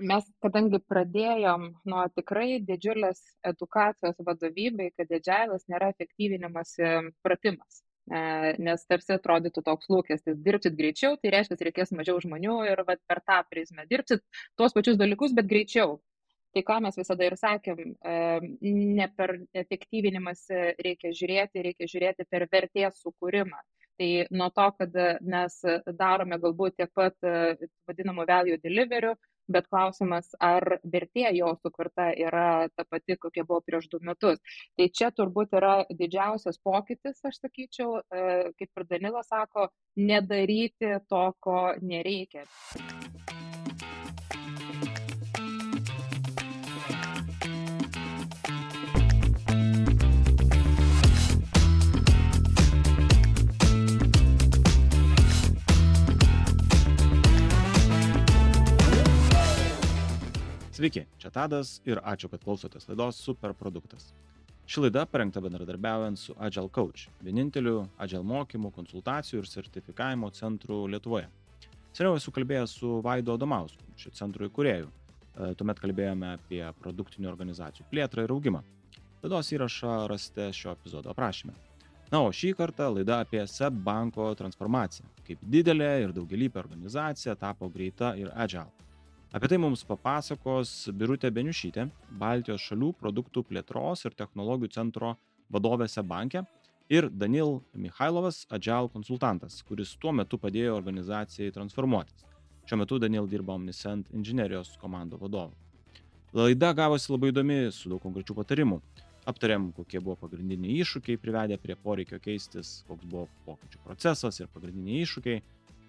mes kadangi pradėjom nuo tikrai didžiulės edukacijos vadovybei, kad didžiailas nėra efektyvinimosi pratimas. E, nes tarsi atrodytų toks lūkestis, dirbsit greičiau, tai reiškia, reikės mažiau žmonių ir vat, per tą prizmę dirbsit tuos pačius dalykus, bet greičiau. Tai ką mes visada ir sakėm, e, ne per efektyvinimas reikia žiūrėti, reikia žiūrėti per vertės sukūrimą. Tai nuo to, kad mes darome galbūt tiek pat vadinamų value deliverių, bet klausimas, ar vertė jo sukurta yra ta pati, kokia buvo prieš du metus. Tai čia turbūt yra didžiausias pokytis, aš sakyčiau, e, kaip ir Danila sako, nedaryti to, ko nereikia. Sveiki, čia Tadas ir ačiū, kad klausotės laidos Superproduktas. Ši laida parengta bendradarbiaujant su Agile Coach, vieninteliu Agile mokymų, konsultacijų ir sertifikavimo centru Lietuvoje. Seniau esu kalbėjęs su Vaido Domausku, šio centro įkūrėjų. E, tuomet kalbėjome apie produktinių organizacijų plėtrą ir augimą. Laidos įrašą rasite šio epizodo aprašyme. Na, o šį kartą laida apie SEB banko transformaciją, kaip didelė ir daugelįpė organizacija tapo greita ir agile. Apie tai mums papasakos Birutė Beniušytė, Baltijos šalių produktų plėtros ir technologijų centro vadovėse banke ir Danil Mikhailovas, Agile konsultantas, kuris tuo metu padėjo organizacijai transformuotis. Šiuo metu Danil dirba Omniscent inžinerijos komando vadovu. Laida gavosi labai įdomi, su daug konkrečių patarimų. Aptarėm, kokie buvo pagrindiniai iššūkiai privedę prie poreikio keistis, koks buvo pokyčių procesas ir pagrindiniai iššūkiai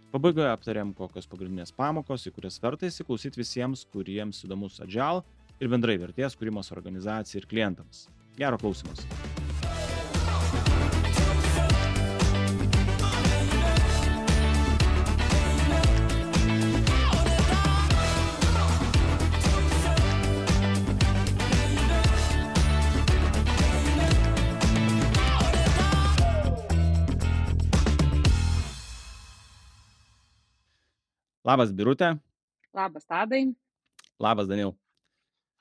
Pabaigoje aptarėm, kokios pagrindinės pamokos, į kurias verta įsiklausyti visiems, kuriems įdomus Agile ir bendrai vertės kūrimas organizacijai ir klientams. Gero klausimus. Labas, Birutė. Labas, Tadai. Labas, Daniel.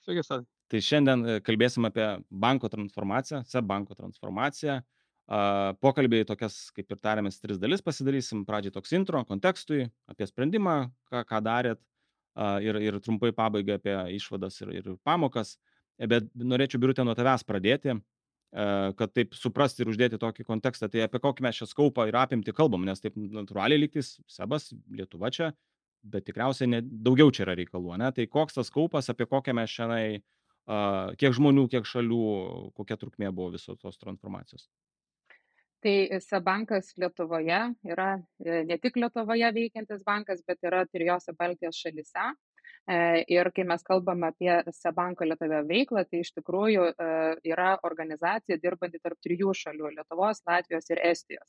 Sveiki, Tadai. Tai šiandien e, kalbėsim apie banko transformaciją, SEB banko transformaciją. Pokalbiai tokias, kaip ir tarėmės, tris dalis pasidarysim. Pradžiai toks intro, kontekstui, apie sprendimą, ką, ką darėt ir, ir trumpai pabaigai apie išvadas ir, ir pamokas. E, bet norėčiau, Birutė, nuo tavęs pradėti, kad taip suprasti ir uždėti tokį kontekstą. Tai apie kokį mes šią skaupą ir apimti kalbam, nes taip natūraliai lygtis Sebas, Lietuva čia bet tikriausiai ne, daugiau čia yra reikalų, ne? Tai koks tas kaupas, apie kokią mes šiandien, uh, kiek žmonių, kiek šalių, kokia trukmė buvo visos tos transformacijos. Tai Sebankas Lietuvoje yra e, ne tik Lietuvoje veikiantis bankas, bet yra trijose Baltijos šalise. E, ir kai mes kalbame apie Sebanko Lietuvoje veiklą, tai iš tikrųjų e, yra organizacija dirbanti tarp trijų šalių - Lietuvos, Latvijos ir Estijos.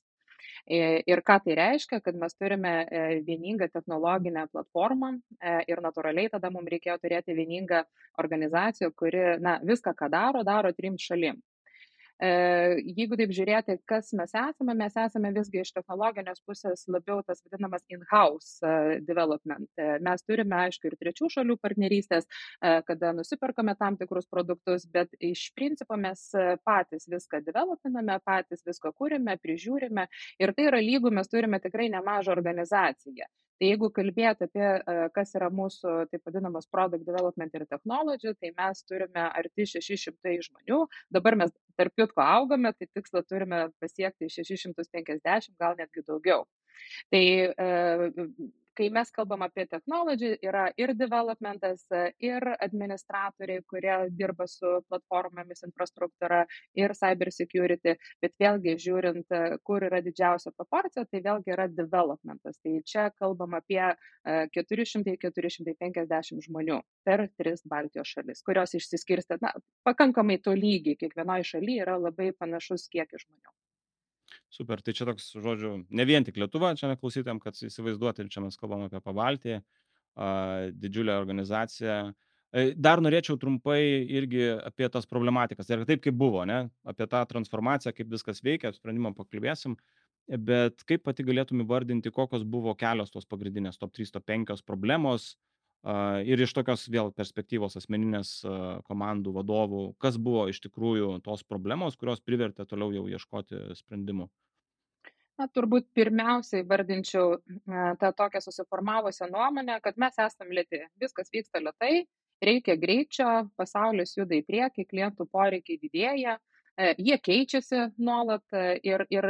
Ir ką tai reiškia, kad mes turime e, vieningą technologinę platformą e, ir natūraliai tada mums reikėjo turėti vieningą organizaciją, kuri na, viską, ką daro, daro trim šalim. E, jeigu taip žiūrėti, kas mes esame, mes esame visgi iš technologinės pusės labiau tas vadinamas in-house e, development. E, mes turime, aišku, ir trečių šalių partnerystės, kada nusiperkame tam tikrus produktus, bet iš principo mes patys viską developiname, patys viską kūrime, prižiūrime ir tai yra lygų, mes turime tikrai nemažą organizaciją. Tai jeigu kalbėti apie, kas yra mūsų taip vadinamas product development ir technology, tai mes turime arti 600 žmonių, dabar mes tarp kitko augame, tai tikslą turime pasiekti 650, gal netgi daugiau. Tai kai mes kalbam apie technology, yra ir developmentas, ir administratoriai, kurie dirba su platformomis, infrastruktūra, ir cyber security, bet vėlgi žiūrint, kur yra didžiausia proporcija, tai vėlgi yra developmentas. Tai čia kalbam apie 400-450 žmonių per tris Baltijos šalis, kurios išsiskirsta, na, pakankamai tolygiai, kiekvienoje šalyje yra labai panašus kiekis žmonių. Super, tai čia toks, žodžiu, ne vien tik Lietuva, čia klausytėm, kad įsivaizduoti, čia mes kalbam apie Pabaltį, didžiulę organizaciją. Dar norėčiau trumpai irgi apie tas problematikas, yra taip, kaip buvo, ne? apie tą transformaciją, kaip viskas veikia, sprendimą pakalbėsim, bet kaip pati galėtum įvardinti, kokios buvo kelios tos pagrindinės top 3, top 5 problemos, Ir iš tokios vėl perspektyvos asmeninės komandų vadovų, kas buvo iš tikrųjų tos problemos, kurios privertė toliau jau ieškoti sprendimų? Na, turbūt pirmiausiai vardinčiau tą tokią susiformavusią nuomonę, kad mes esame lėti, viskas vyksta lėtai, reikia greičio, pasaulis juda į priekį, klientų poreikiai didėja, jie keičiasi nuolat e, ir, ir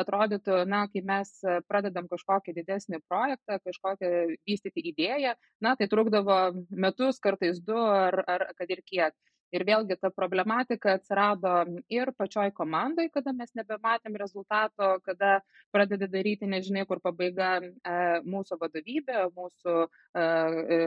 atrodytų, na, kai mes pradedam kažkokį didesnį projektą, kažkokią vystyti idėją, na, tai trukdavo metus, kartais du ar, ar kad ir kiek. Ir vėlgi ta problematika atsirado ir pačioj komandai, kada mes nebematėm rezultato, kada pradedi daryti, nežinai, kur pabaiga e, mūsų vadovybė, mūsų e,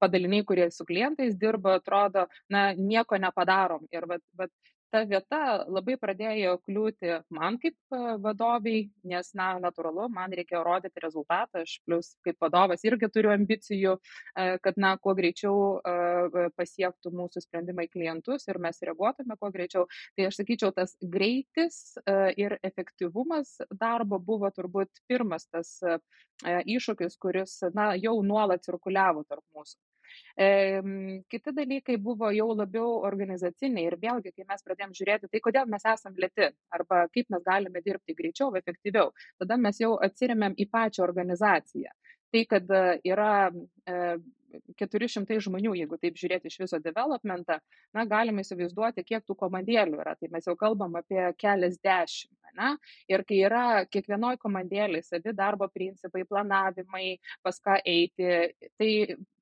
padaliniai, kurie su klientais dirba, atrodo, na, nieko nepadarom. Ir vat, vat, ta vieta labai pradėjo kliūti man kaip e, vadovei, nes, na, natūralu, man reikėjo rodyti rezultatą, aš plus kaip vadovas irgi turiu ambicijų, e, kad, na, kuo greičiau e, pasiektų mūsų sprendimai klientus ir mes reaguotume kuo greičiau. Tai aš sakyčiau, tas greitis ir efektyvumas darbo buvo turbūt pirmas tas iššūkis, kuris, na, jau nuolat cirkuliavo tarp mūsų. E, kiti dalykai buvo jau labiau organizaciniai ir vėlgi, kai mes pradėjom žiūrėti, tai kodėl mes esam lėti arba kaip mes galime dirbti greičiau, efektyviau, tada mes jau atsiriamėm į pačią organizaciją. Tai, kad yra e, 400 žmonių, jeigu taip žiūrėti iš viso developmentą, na, galime įsivaizduoti, kiek tų komandėlių yra. Tai mes jau kalbam apie keliasdešimt. Na, ir kai yra kiekvienoje komandėlėje savi darbo principai, planavimai, pas ką eiti, tai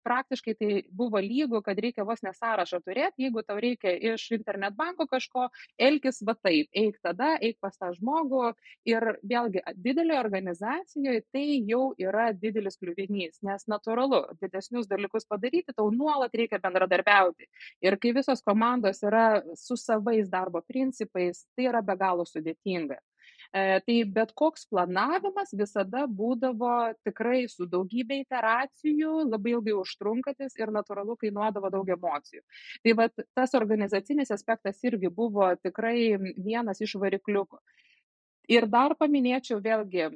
praktiškai tai buvo lygu, kad reikia vos nesąrašą turėti, jeigu tau reikia iš internet banko kažko, elkis va taip, eik tada, eik pas tą žmogų. Ir vėlgi, didelė organizacijoje tai jau yra didelis kliuvinys, nes natūralu, didesnius dalykus padaryti, tau nuolat reikia bendradarbiauti. Ir kai visos komandos yra su savais darbo principais, tai yra be galo sudėtinga. Tai bet koks planavimas visada būdavo tikrai su daugybė iteracijų, labai ilgai užtrunkatis ir natūralu kainuodavo daug emocijų. Tai vat, tas organizacinis aspektas irgi buvo tikrai vienas iš varikliukų. Ir dar paminėčiau vėlgi,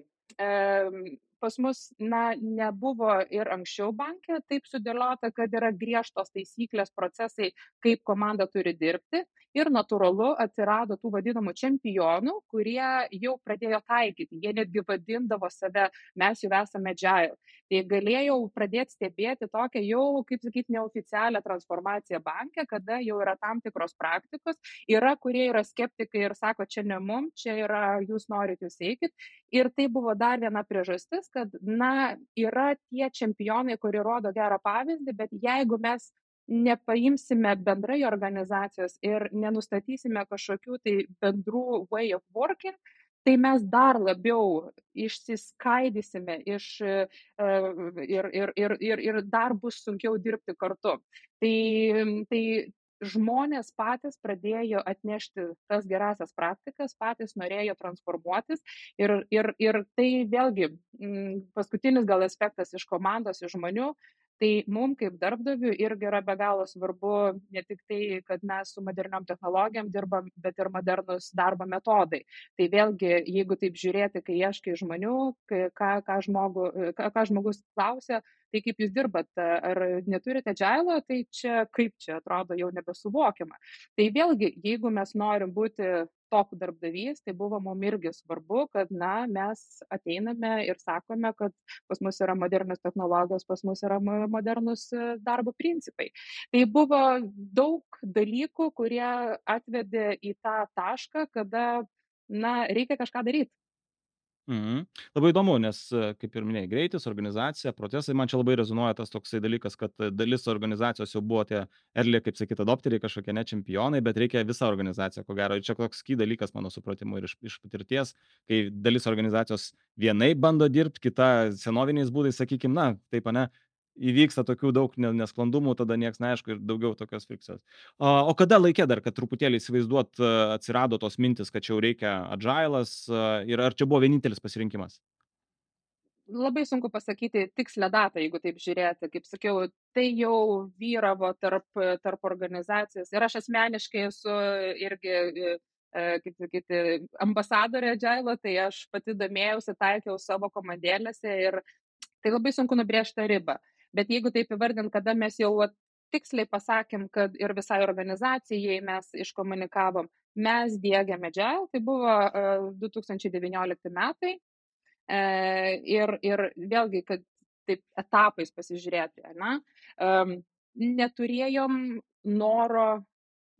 pas mus na nebuvo ir anksčiau banke taip sudėliota kad yra griežtos taisyklės procesai kaip komanda turi dirbti ir natūralu atsirado tų vadinamų čempionų kurie jau pradėjo taikyti. Jie netgi vadindavo save mes jau esame agile. Tai galėjau pradėt stebėti tokią jau kaip sakyt neoficialią transformaciją banke kada jau yra tam tikros praktikos yra kurie yra skeptikai ir sako čia ne mum čia yra jūs norit jūs eikit. Ir tai buvo dar viena priežastis kad na yra tie čempionai kurie rodo gerą pavyzdį bet jeigu mes nepaimsime bendrai organizacijos ir nenustatysime kažkokių tai bendrų way of working, tai mes dar labiau išsiskaidysime iš, e, ir, ir, ir, ir, ir dar bus sunkiau dirbti kartu. Tai, tai žmonės patys pradėjo atnešti tas gerasias praktikas, patys norėjo transformuotis ir, ir, ir tai vėlgi paskutinis gal aspektas iš komandos, iš žmonių, tai mum kaip darbdaviui irgi yra be galo svarbu ne tik tai kad mes su moderniom technologijom dirbam bet ir modernūs darbo metodai. Tai vėlgi jeigu taip žiūrėti kai ieškai žmonių kai ką ką žmogų ką ką žmogus klausia tai kaip jūs dirbat ar neturite džailo tai čia kaip čia atrodo jau nebesuvokiama. Tai vėlgi jeigu mes norim būti top darbdavys tai buvo mum irgi svarbu kad na mes ateiname ir sakome kad pas mus yra modernios technologijos pas mus yra modernūs e, darbo principai. Tai buvo daug dalykų kurie atvedė į tą tašką kada na reikia kažką daryt Mhm. Labai įdomu, nes, e, kaip ir minėjai, greitis, organizacija, procesai, man čia labai rezonuoja tas toksai dalykas, kad dalis organizacijos jau buvo tie early, kaip sakyti, adopteriai, kažkokie ne čempionai, bet reikia visą organizaciją, ko gero. Ir čia toks ky dalykas, mano supratimu, ir iš, iš patirties, kai dalis organizacijos vienai bando dirbti, kita senoviniais būdais, sakykime, na, taip, ne, įvyksta tokių daug nesklandumų, tada niekas neaišku ir daugiau tokios frikcijos. O, kada laikė dar, kad truputėlį įsivaizduot, atsirado tos mintis, kad čia jau reikia agilas ir ar čia buvo vienintelis pasirinkimas? Labai sunku pasakyti tikslę datą, jeigu taip žiūrėti. Kaip sakiau, tai jau vyravo tarp, tarp organizacijos ir aš asmeniškai esu irgi e, kaip sakyti, ambasadorė Agile, tai aš pati domėjausi, taikiau savo komandėlėse ir tai labai sunku nubrėžti ribą. Bet jeigu taip įvardint, kada mes jau vat, tiksliai pasakėm, kad ir visai organizacijai mes iškomunikavom, mes dėgiam Agile, tai buvo uh, 2019 metai. Uh, ir, ir vėlgi, kad taip etapais pasižiūrėti, ne, um, neturėjom noro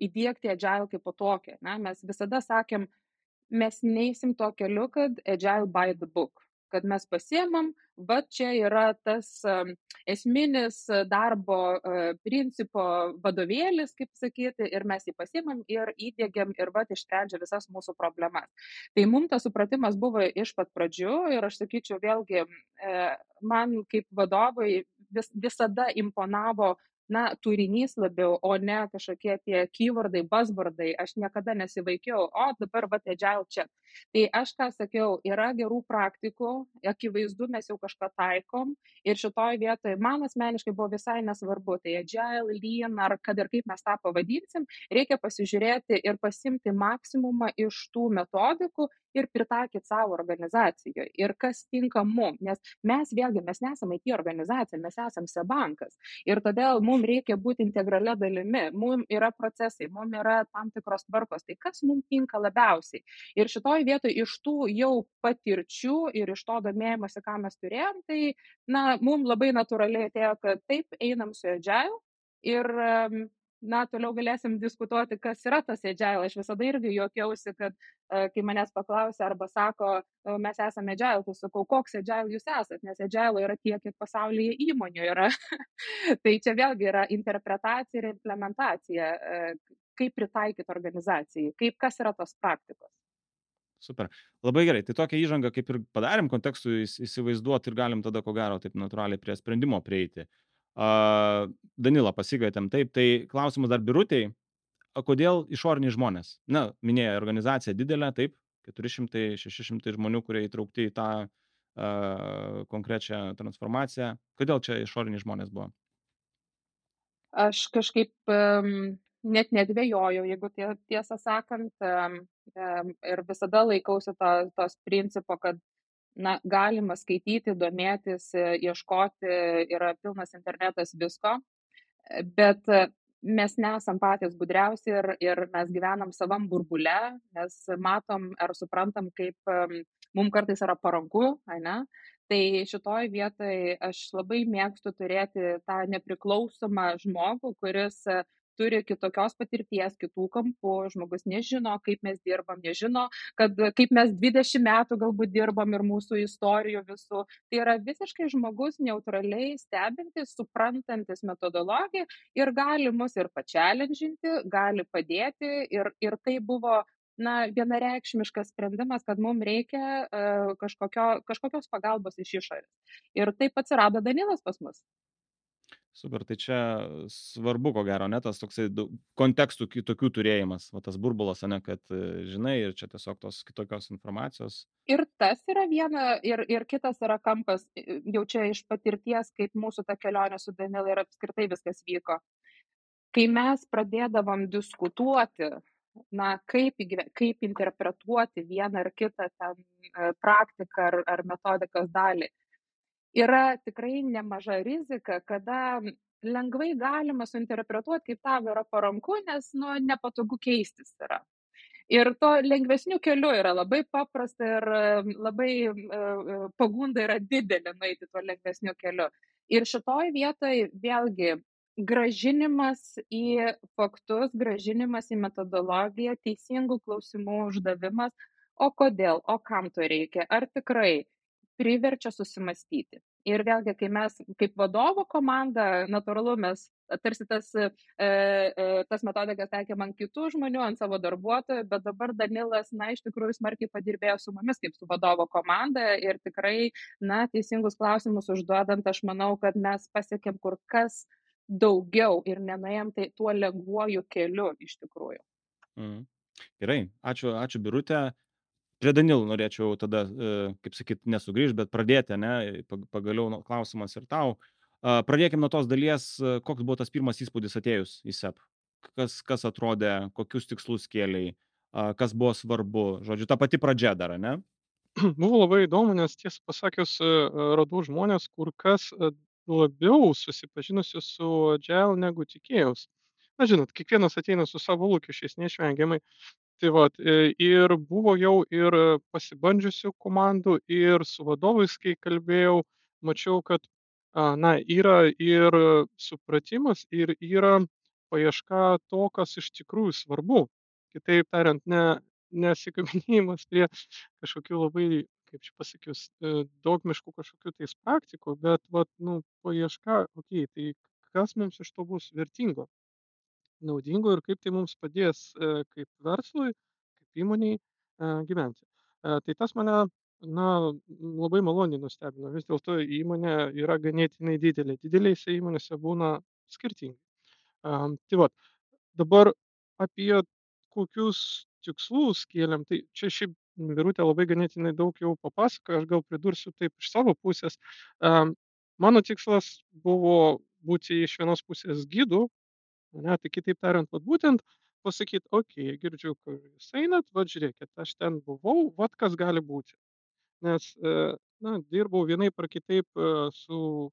įdėkti Agile kaip po tokią. Ne? Mes visada sakėm, mes neįsim to keliu, kad Agile by the book kad mes pasiemam, va čia yra tas esminis darbo principo vadovėlis, kaip sakyti, ir mes jį pasiemam ir įdėgiam ir va išsprendžia visas mūsų problemas. Tai mums tas supratimas buvo iš pat pradžių ir aš sakyčiau vėlgi, man kaip vadovui vis, visada imponavo na, turinys labiau, o ne kažkokie tie keywordai, buzzwordai. Aš niekada nesivaikiau, o dabar va agile čia. Tai aš ką sakiau, yra gerų praktikų, akivaizdu mes jau kažką taikom ir šitoj vietoje man asmeniškai buvo visai nesvarbu, tai agile, lean ar kad ir kaip mes tą pavadinsim, reikia pasižiūrėti ir pasimti maksimumą iš tų metodikų ir pritaikyti savo organizacijoje. Ir kas tinka mum, nes mes vėlgi, mes nesame IT organizacija, mes esame sebankas. Ir todėl mums reikia būti integralia dalimi, mums yra procesai, mums yra tam tikros tvarkos, tai kas mums tinka labiausiai. Ir šitoj vietoje iš tų jau patirčių ir iš to domėjimosi, ką mes turėjom, tai, na, mums labai natūraliai atėjo, kad taip einam su Agile. Ir na, toliau galėsim diskutuoti, kas yra tas agile. Aš visada irgi juokiausi, kad kai manęs paklausia arba sako, mes esame agile, tai sakau, koks agile jūs esate, nes agile yra tiek, kiek pasaulyje įmonių yra. tai čia vėlgi yra interpretacija ir implementacija, kaip pritaikyti organizacijai, kaip kas yra tos praktikos. Super. Labai gerai. Tai tokią įžangą kaip ir padarėm kontekstui įsivaizduoti ir galim tada, ko gero, taip natūraliai prie sprendimo prieiti. Uh, Danilą pasikvietėm. Taip, tai klausimas dar birutėjai. Kodėl išoriniai žmonės? Na, minėjo, organizacija didelė, taip, 400-600 žmonių, kurie įtraukti į tą uh, konkrečią transformaciją. Kodėl čia išoriniai žmonės buvo? Aš kažkaip um, net nedvėjojau, jeigu tie, tiesą sakant, ir visada laikausi to, tos principo, kad na galima skaityti domėtis ieškoti yra pilnas internetas visko bet mes nesam patys gudriausi ir, ir mes gyvenam savam burbule, mes matom ar suprantam, kaip mums kartais yra paranku, ne? Tai šitoj vietoj aš labai mėgstu turėti tą nepriklausomą žmogų, kuris turi kitokios patirties, kitų kampų, žmogus nežino, kaip mes dirbam, nežino, kad kaip mes 20 metų galbūt dirbam ir mūsų istorijų visų. Tai yra visiškai žmogus neutraliai stebintis, suprantantis metodologiją ir gali mus ir pačialinžinti, gali padėti ir, ir tai buvo na, vienareikšmiškas sprendimas, kad mums reikia uh, kažkokio, kažkokios pagalbos iš išorės. Ir taip atsirado Danilas pas mus. Super, tai čia svarbu, ko gero, ne tas toksai kontekstų kitokių turėjimas, o tas burbulas, ne, kad e, žinai ir čia tiesiog tos kitokios informacijos. Ir tas yra viena, ir, ir kitas yra kampas, jau čia iš patirties, kaip mūsų ta kelionė su Danila ir apskritai viskas vyko. Kai mes pradėdavom diskutuoti, na, kaip, kaip interpretuoti vieną ar kitą ten e, praktiką ar, ar metodikos dalį, yra tikrai nemaža rizika, kada lengvai galima suinterpretuoti, kaip tau yra paranku, nes nu, nepatogu keistis yra. Ir to lengvesnių kelių yra labai paprasta ir labai uh, pagunda yra didelė nueiti tuo lengvesniu keliu. Ir šitoj vietoj vėlgi gražinimas į faktus, gražinimas į metodologiją, teisingų klausimų uždavimas, o kodėl, o kam to reikia, ar tikrai priverčia susimastyti. Ir vėlgi, kai mes kaip vadovo komanda, natūralu, mes tarsi tas, e, e, tas metodikas taikėm ant kitų žmonių, ant savo darbuotojų, bet dabar Danilas, na, iš tikrųjų smarkiai padirbėjo su mumis kaip su vadovo komanda ir tikrai, na, teisingus klausimus užduodant, aš manau, kad mes pasiekėm kur kas daugiau ir nenuėjom tai tuo lengvuoju keliu iš tikrųjų. Mm. Gerai, ačiū, ačiū Birutė prie Danilų norėčiau tada, e, kaip sakyt, nesugrįžti, bet pradėti, ne, pagaliau klausimas ir tau. Pradėkime nuo tos dalies, e, koks buvo tas pirmas įspūdis atėjus į SEP. Kas, kas atrodė, kokius tikslus kėliai, kas buvo svarbu. Žodžiu, ta pati pradžia dar, ne? Buvo labai įdomu, nes tiesą pasakius, e, radau žmonės kur kas labiau susipažinusi su Agile negu tikėjausi. Na, žinot, kiekvienas ateina su savo lūkesčiais neišvengiamai. Tai vat, e, ir buvo jau ir pasibandžiusių komandų, ir su vadovais, kai kalbėjau, mačiau, kad, a, na, yra ir supratimas, ir yra paieška to, kas iš tikrųjų svarbu. Kitaip tariant, ne nesikabinėjimas prie kažkokių labai, kaip čia pasakius, e, dogmiškų kažkokių tais praktikų, bet vat, nu, paieška, okei, tai kas mums iš to bus vertingo, naudingo ir kaip tai mums padės e, kaip verslui, kaip įmoniai e, gyventi. E, Tai tas mane, na, labai maloniai nustebino. Vis dėlto įmonė yra ganėtinai didelė. Didelėse įmonėse būna skirtingai. Am, Tai va, dabar apie kokius tikslus kėlėm, tai čia šiaip Birutė labai ganėtinai daug jau papasakojo, aš gal pridursiu taip iš savo pusės. Mano tikslas buvo būti iš vienos pusės gydų, ane, tai kitaip tariant, vat būtent pasakyt, okei, girdžiu, kur jūs einat, vat žiūrėkit, aš ten buvau, vat kas gali būti. Nes, e, na, dirbau vienaip ar kitaip e, su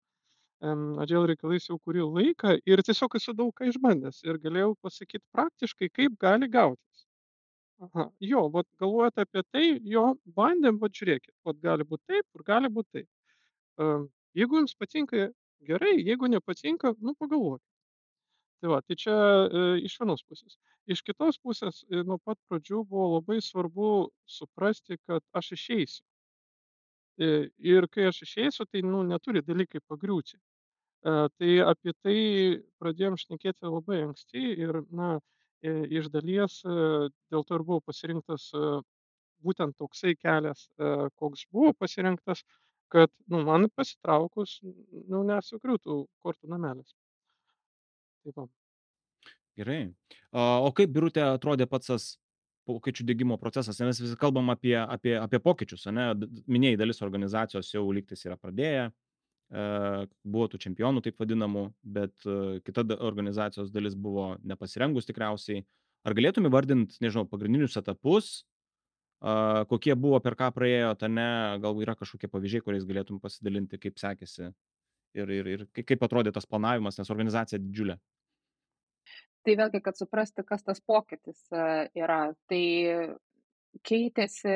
Agile reikalais jau kurį laiką ir tiesiog esu daug ką išbandęs ir galėjau pasakyti praktiškai, kaip gali gautis. Aha, jo, vat galvojat apie tai, jo, bandėm, vat žiūrėkit, vat gali būti taip ir gali būti taip. Jeigu jums patinka, gerai, jeigu nepatinka, nu pagalvokit. Tai va, tai čia e, iš vienos pusės. Iš kitos pusės, e, nuo pat pradžių buvo labai svarbu suprasti, kad aš išeisiu. E, Ir kai aš išeisiu, tai nu, neturi dalykai pagriūti. E, Tai apie tai pradėjom šnekėti labai anksti ir, na, e, iš dalies e, dėl to ir buvo pasirinktas e, būtent toksai kelias, e, koks buvo pasirinktas, kad, nu, man pasitraukus, nu, nesugriūtų kortų namelis. Taip va. Gerai. A, O kaip, Birutė, atrodė pats tas pokyčių dėgymo procesas? Nes vis kalbam apie, apie, apie pokyčius, ne? Minėjai, dalis organizacijos jau lygtis yra pradėję, e, buvo tų čempionų taip vadinamų, bet e, kita da- organizacijos dalis buvo nepasirengus tikriausiai. Ar galėtum įvardinti, nežinau, pagrindinius etapus, a, kokie buvo, per ką praėjo, ta ne, gal yra kažkokie pavyzdžiai, kuriais galėtum pasidalinti, kaip sekėsi ir, ir, ir kai- kaip atrodė tas planavimas, nes organizacija didžiulė. Tai vėlgi, kad suprasti, kas tas pokytis e, yra, tai keitėsi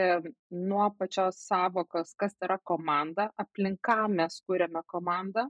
nuo pačios savokos, kas yra komanda, aplink ką mes kūrėme komandą.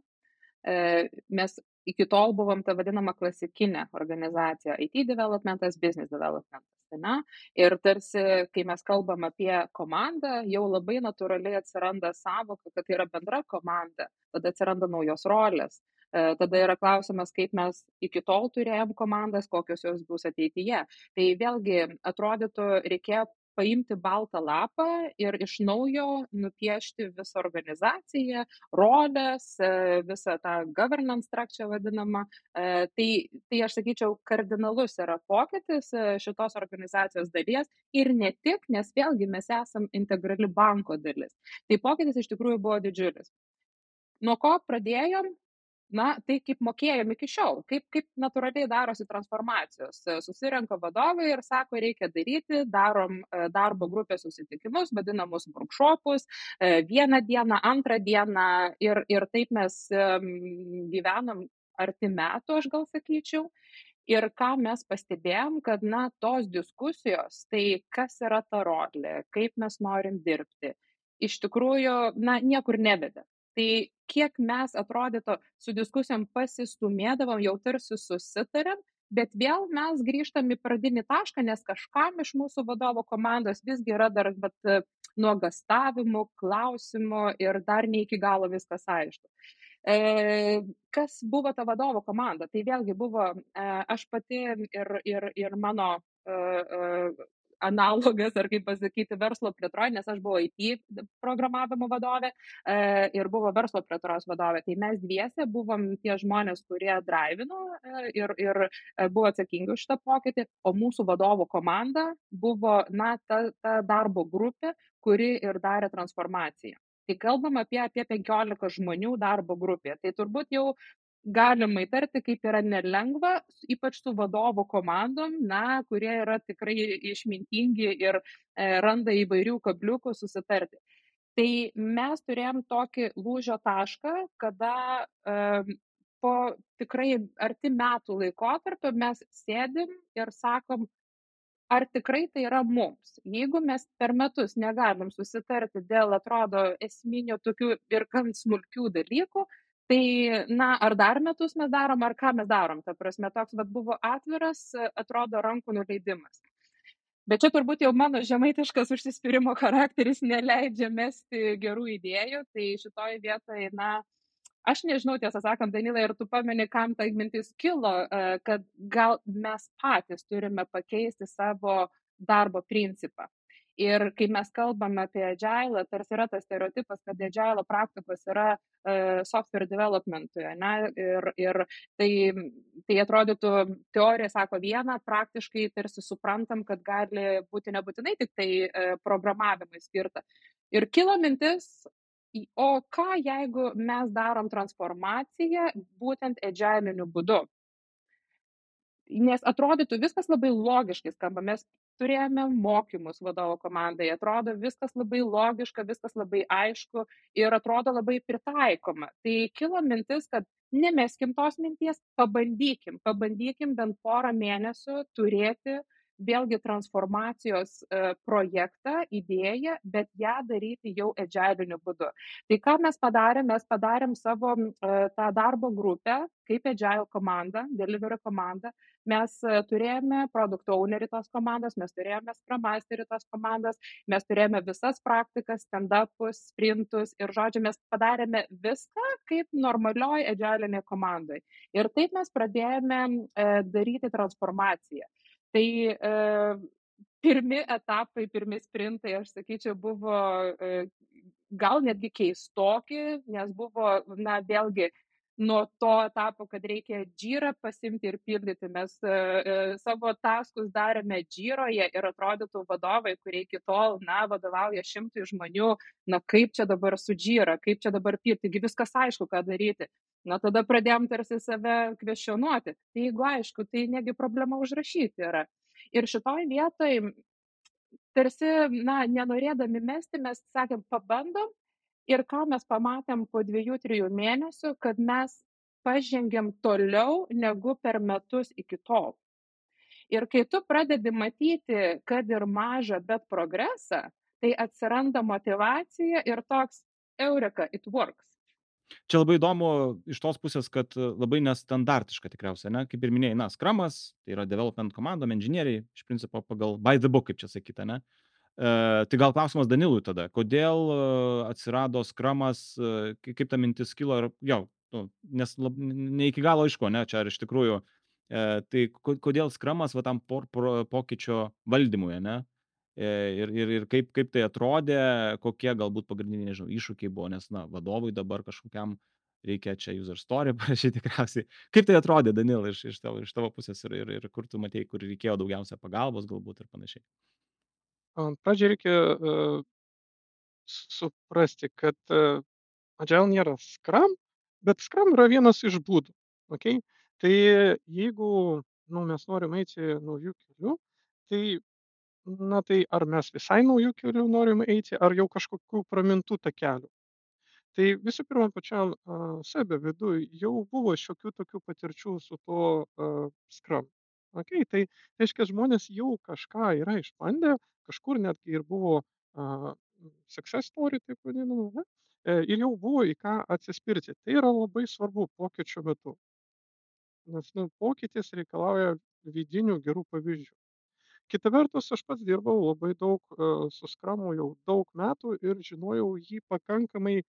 E, Mes iki tol buvom ta vadinama klasikinė organizacija - IT developmentas, business developmentas. Ne? Ir tarsi, kai mes kalbam apie komandą, jau labai natūraliai atsiranda savoka, kad tai yra bendra komanda, tada atsiranda naujos rolės. E, Tada yra klausimas, kaip mes iki tol turėjom komandas, kokios jos bus ateityje. Tai vėlgi atrodytų, reikėjo paimti baltą lapą ir iš naujo nupiešti visą organizaciją, rolės, e, visą tą governance structure vadinamą. E, Tai, tai aš sakyčiau, kardinalus yra pokytis šitos organizacijos dalies ir ne tik, nes vėlgi mes esam integrali banko dalis. Tai pokytis iš tikrųjų buvo didžiulis. Nuo ko pradėjom? Na, tai kaip mokėjom iki šiol, kaip, kaip natūraliai darosi transformacijos. Susirenka vadovai ir sako, reikia daryti, darom e, darbo grupės susitikimus, vadinamus workshopus, e, vieną dieną, antrą dieną ir, ir taip mes gyvenam arti metų, aš gal sakyčiau. Ir ką mes pastebėjom, kad, na, tos diskusijos, tai kas yra ta rolė, kaip mes norim dirbti, iš tikrųjų, na, niekur nevedė. Tai kiek mes atrodytų su diskusijom pasistumėdavom, jau tarsi susitarėm, bet vėl mes grįžtam į pradinį tašką, nes kažkam iš mūsų vadovo komandos visgi yra dar bet, nuogastavimų, klausimų ir dar ne iki galo viskas aišku. E, kas buvo ta vadovo komanda? Tai vėlgi buvo e, aš pati ir, ir, ir mano e, e, analogas, ar kaip pasakyti, verslo plėtroje, nes aš buvau IT programavimo vadovė e, ir buvo verslo plėtros vadovė. Tai mes dviese buvom tie žmonės, kurie drivino e, ir, ir e, buvo atsakingi už šitą pokytį, o mūsų vadovų komanda buvo, na, ta, ta darbo grupė, kuri ir darė transformaciją. Tai kalbam apie, apie 15 žmonių darbo grupė. Tai turbūt jau galima įtarti, kaip yra nelengva, ypač su vadovų komandom, na, kurie yra tikrai išmintingi ir e, randa įvairių kabliukų susitarti. Tai mes turėjom tokį lūžio tašką, kada po tikrai arti metų laikotarpio mes sėdim ir sakom, ar tikrai tai yra mums. Jeigu mes per metus negalim susitarti dėl, atrodo, esminių tokių ir gan smulkių dalykų, tai, na, ar dar metus mes darom, ar ką mes darom. Ta prasme, toks vat, buvo atviras, atrodo, rankų nuleidimas. Bet čia turbūt jau mano žemaitiškas užsispyrimo charakteris neleidžia mesti gerų idėjų. Tai šitoj vietoj na aš nežinau tiesą sakant danilai ar tu pameni kam ta mintis kilo kad gal mes patys turime pakeisti savo darbo principą Ir kai mes kalbame apie agile, tarsi yra tas stereotipas, kad agile praktikos yra uh, software developmentui, ne? Ir, ir tai, tai atrodytų, teorija sako vieną, praktiškai tarsi suprantam, kad gali būti nebūtinai tik tai uh, programavimui skirta. Ir kilo mintis, o ką jeigu mes darom transformaciją būtent agiliniu būdu? Nes atrodytų viskas labai logiškai skamba, mes turėjome mokymus vadovo komandai. Atrodo viskas labai logiška viskas labai aišku ir atrodo labai pritaikoma. Tai kilo mintis kad nemeskim tos minties pabandykim. Pabandykim bent porą mėnesių turėti vėlgi transformacijos e, projektą, idėją, bet ją daryti jau edžialiniu būdu. Tai ką mes padarėm, mes padarėm savo e, tą darbo grupę, kaip edžial komanda, delivery komanda, mes e, turėjome produkt ownerį tos komandos, mes turėjome scrum masterį tos komandos, mes turėjome visas praktikas, stand-upus, sprintus ir, žodžiu, mes padarėme viską kaip normalioj edžialinė komandai. Ir taip mes pradėjome daryti transformaciją. Tai e, pirmi etapai, pirmi sprintai, aš sakyčiau, buvo e, gal netgi keistoki, nes buvo, na, vėlgi, nuo to etapo, kad reikia džyrą pasimti ir pildyti. Mes e, savo taskus darėme džyroje ir atrodytų vadovai, kurie iki tol, na, vadovauja šimtui žmonių, na, kaip čia dabar su džyra, kaip čia dabar pildyti, taigi viskas aišku, ką daryti. Na, tada pradėjom tarsi save kvešionuoti. Tai jeigu aišku, tai negi problema užrašyti yra. Ir šitoj vietoj tarsi, na, nenorėdami mesti, mes sakėm, pabandom ir ką mes pamatėm po dviejų, trijų mėnesių, kad mes pažengėm toliau negu per metus iki tol. Ir kai tu pradedi matyti, kad ir mažą, bet progresą, tai atsiranda motivacija ir toks eureka, it works. Čia labai įdomu iš tos pusės, kad labai nestandartiška tikriausiai, ne? Kaip ir minėjai, na, skramas, tai yra development komandom, inžinieriai, iš principo pagal by the book, kaip čia sakyta, ne? E, tai gal klausimas Danilui tada, kodėl e, atsirado skramas, e, kaip ta mintis kilo ir jau, nu, nes lab, ne iki galo aišku, ne, čia ar iš tikrųjų, e, tai kodėl skramas va tam por, por, pokyčio valdymui, ne? E, ir, ir, ir kaip, kaip tai atrodė, kokie galbūt pagrindiniai, nežinau, iššūkiai buvo, nes, na, vadovui dabar kažkokiam reikia čia user story parašyti tikriausiai. Kaip tai atrodė, Danil, iš, iš, tavo, iš tavo pusės ir, ir, ir kur tu matėjai, kur reikėjo daugiausia pagalbos galbūt ir panašiai. Pradžiai reikia e, suprasti, kad e, Agile nėra Scrum, bet Scrum yra vienas iš būdų. Okay? Tai jeigu nu, mes norim eiti naujų kelių, tai, na, tai ar mes visai naujų kelių norim eiti, ar jau kažkokių pramintų takelių. Tai visų pirma, pačiam uh, sebe viduj jau buvo šiokių tokių patirčių su tuo uh, Scrum. Okay, tai reiškia, žmonės jau kažką yra išbandę, kažkur netgi ir buvo a, success story, taip vadinama, ne? E, ir jau buvo į ką atsispirti. Tai yra labai svarbu pokyčio metu. Nes nu, pokytis reikalauja vidinių gerų pavyzdžių. Kita vertus, aš pats dirbau labai daug uh, su skramu jau daug metų ir žinojau jį pakankamai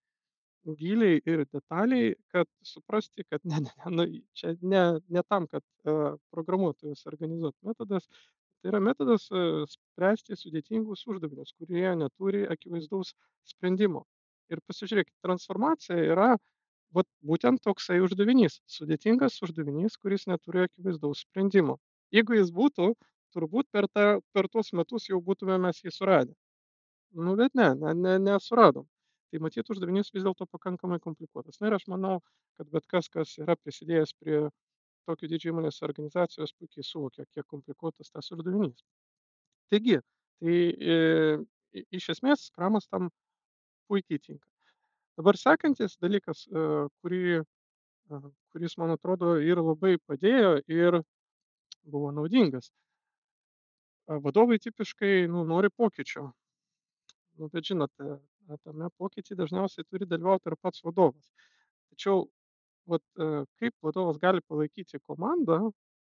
giliai ir detaliai, kad suprasti, kad ne, ne, ne, nu, čia ne, ne tam, kad uh, programuotojas organizuotų metodas, tai yra metodas uh, spręsti sudėtingus uždavinius, kurie neturi akivaizdaus sprendimo. Ir pasižiūrėkit, transformacija yra vat, būtent toksai uždavinys, sudėtingas uždavinys, kuris neturi akivaizdaus sprendimo. Jeigu jis būtų, turbūt per, ta, per tuos metus jau būtume mes jį suradę. Nu, bet ne, ne, ne nesuradom tai matyt uždavinys vis dėlto pakankamai komplikuotas na ir aš manau kad bet kas kas yra prisidėjęs prie tokio dydžio įmonės organizacijos puikiai suvokia kiek komplikuotas tas uždavinys taigi tai e, iš esmės skramas tam puikiai tinka. Dabar sekantis dalykas, e, kurį, e, kuris, man atrodo, ir labai padėjo ir buvo naudingas. E, vadovai tipiškai nu, nori pokyčio. Nu, bet žinote, tame pokytį dažniausiai turi dalyvauti ir pats vadovas. Tačiau vat, kaip vadovas gali palaikyti komandą,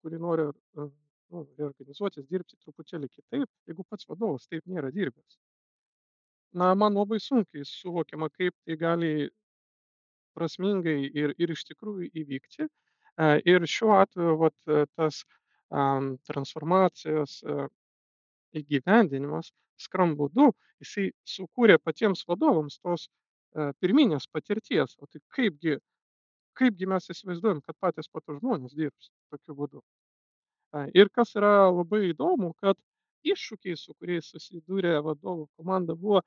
kuri nori nu, reorganizuotis, dirbti truputėlį kitaip, jeigu pats vadovas taip nėra dirbęs. Na, man labai sunkiai suvokiama, kaip tai gali prasmingai ir, ir iš tikrųjų įvykti. Ir šiuo atveju vat, tas um, transformacijos įgyvendinimas skram būdu, jisai sukūrė patiems vadovams tos uh, pirminės patirties. O tai kaipgi, kaipgi mes įsivaizduojam, kad patys pato žmonės dirbs tokiu būdu. Ir kas yra labai įdomu, kad iššūkiai, su kuriais susidūrė vadovų komanda, buvo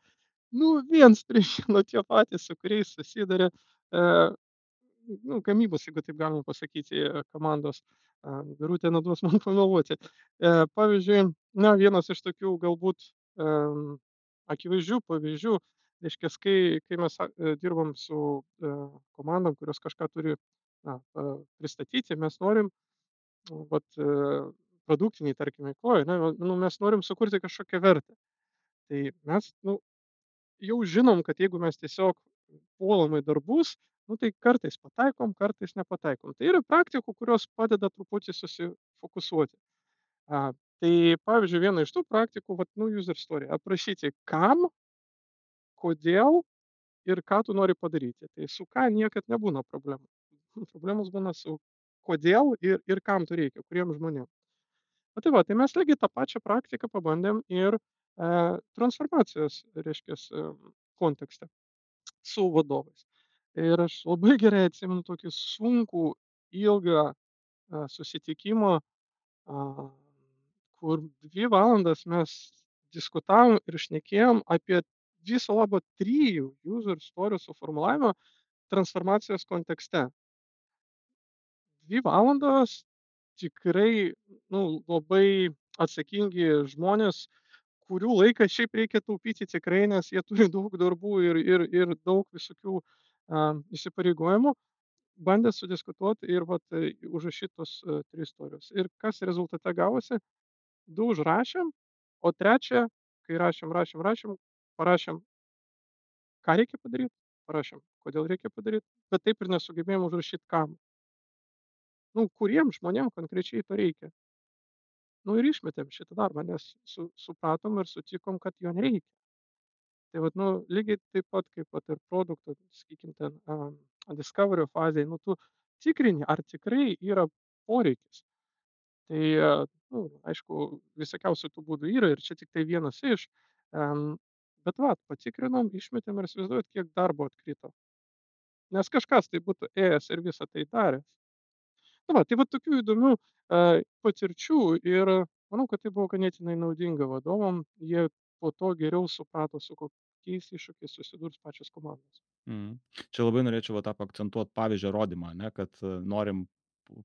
nu, viens prieš nu, tie patys, su kuriais susidarė e, nu, gamybos, jeigu taip galima pasakyti, komandos. Birutė neduos man pameluoti. Pavyzdžiui, na, vienas iš tokių galbūt akivaizdžių pavyzdžių, reiškia, kai, kai mes dirbam su komandom, kurios kažką turi na, pristatyti, mes norim vat, produktiniai, tarkim, veikloje, ne, nu, mes norim sukurti kažkokią vertę. Tai mes nu, jau žinom, kad jeigu mes tiesiog puolam į darbus, nu, tai kartais pataikom, kartais nepataikom. Tai yra praktikų, kurios padeda truputį susifokusuoti. A, tai pavyzdžiui, viena iš tų praktikų, vat, nu, user story, aprašyti kam, kodėl ir ką tu nori padaryti. Tai su ką niekad nebūna problemų. Problemos būna su kodėl ir, ir kam to reikia, kuriem žmonėm. Na tai va, tai mes lygiai tą pačią praktiką pabandėm ir e, transformacijos, reiškia, kontekste su vadovais. Ir aš labai gerai atsimenu tokį sunkų, ilgą e, susitikimą, a, kur dvi valandas mes diskutavom ir šnekėjom apie viso labo trijų user story suformulavimą transformacijos kontekste. Dvi valandos tikrai nu labai atsakingi žmonės kurių laiką šiaip reikia taupyti tikrai nes jie turi daug darbų ir ir ir daug visokių a įsipareigojimų bandė sudiskutuot ir vat užrašyt tuos tris storius ir kas rezultate gavosi? Du užrašėm o trečią kai rašėm rašėm rašėm parašėm ką reikia padaryt? Parašėm kodėl reikia padaryt bet taip ir nesugebėjom užrašyt kam. Nu kuriem žmonėm konkrečiai to reikia. Nu ir išmetėm šitą darbą nes su supratom ir sutikom kad jo nereikia tai vat nu lygiai taip pat kaip vat ir produkto sakykim ten a diskaverio fazėj nu tu tikrini ar tikrai yra poreikis tai nu aišku visokiausių tų būdų yra ir čia tiktai vienas iš em bet vat patikrinom išmetėm ir įsivaizduojat kiek darbo atkrito nes kažkas tai būtų ėjęs ir visa tai daręs nu va tai va tokių įdomių a patirčių ir manau kad tai buvo ganėtinai naudinga vadovam jie po to geriau suprato su kokiais iššūkiais susidurs pačios komandos Mhm. Čia labai norėčiau va tą paakcentuot pavyzdžio rodymą, ne, kad e, norim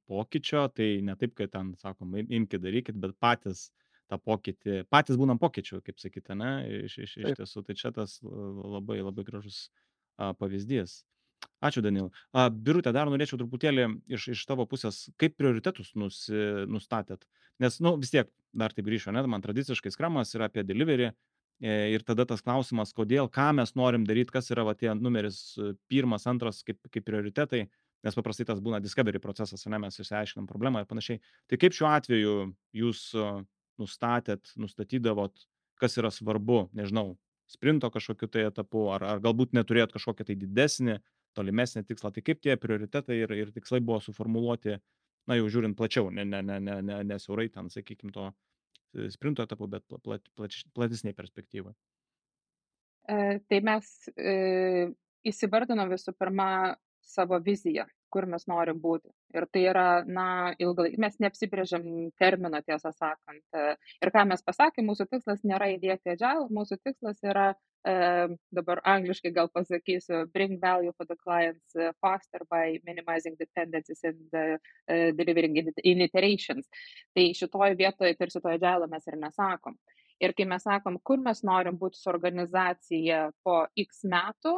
pokyčio, tai ne taip, kad ten sakom, im- imkit darykit, bet patys tą pokytį, patys būnam pokyčių, kaip sakyti, ne, iš, iš, iš tiesų, tai čia tas e, labai labai gražus a, pavyzdys. Ačiū, Danil. A, Birutė, dar norėčiau truputėlį iš, iš tavo pusės, kaip prioritetus nusi, nustatėt. Nes, nu, vis tiek, dar taip grįžčiau, net man tradiciškai skramas yra apie delivery, ir tada tas klausimas, kodėl, ką mes norim daryti, kas yra va, tie numeris e, pirmas, antras kaip, kaip prioritetai, nes paprastai tas būna discovery procesas, ne mes išsiaiškinam problemą ir panašiai. Tai kaip šiuo atveju jūs e, nustatėt, nustatydavot, kas yra svarbu, nežinau, sprinto kažkokiu tai etapu, ar, ar galbūt neturėjot kažkokią tai didesnį, tolimesnį tikslą. Tai kaip tie prioritetai ir, ir tikslai buvo suformuoluoti, na jau žiūrint plačiau, ne, ne, ne, ne, ne, ne siaurai ten, sakykime, to sprinto etapu, bet plat, plat, platesnėje perspektyvoje? Tai mes e, įsivardinom visų pirma savo viziją, kur mes norim būti. Ir tai yra, na, ilgai, mes neapsibrėžiam terminą, tiesą sakant. Ir ką mes pasakėm, mūsų tikslas nėra įdėkti agile, mūsų tikslas yra, e, dabar angliškai gal pasakysiu, bring value for the clients faster by minimizing dependencies and uh, delivering in iterations. Tai šitoje vietoje, tarsi to agile mes ir nesakom. Ir kai mes sakom, kur mes norim būti su organizacija po X metų,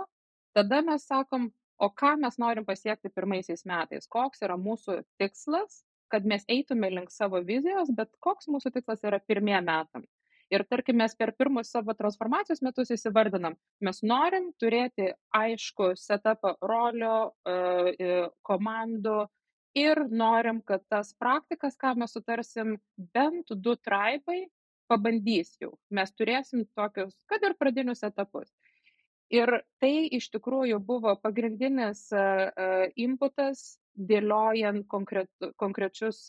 tada mes sakom, o ką mes norim pasiekti pirmaisiais metais, koks yra mūsų tikslas, kad mes eitume link savo vizijos, bet koks mūsų tikslas yra pirmie metam. Ir tarkim, mes per pirmus savo transformacijos metus įsivardinam, mes norim turėti aišku setupą rolio, komandų, ir norim, kad tas praktikas, ką mes sutarsim, bent du traibai pabandys jau. Mes turėsim tokius, kad ir pradinius etapus. Ir tai iš tikrųjų buvo pagrindinis uh, inputas dėliojant konkretu, konkrečius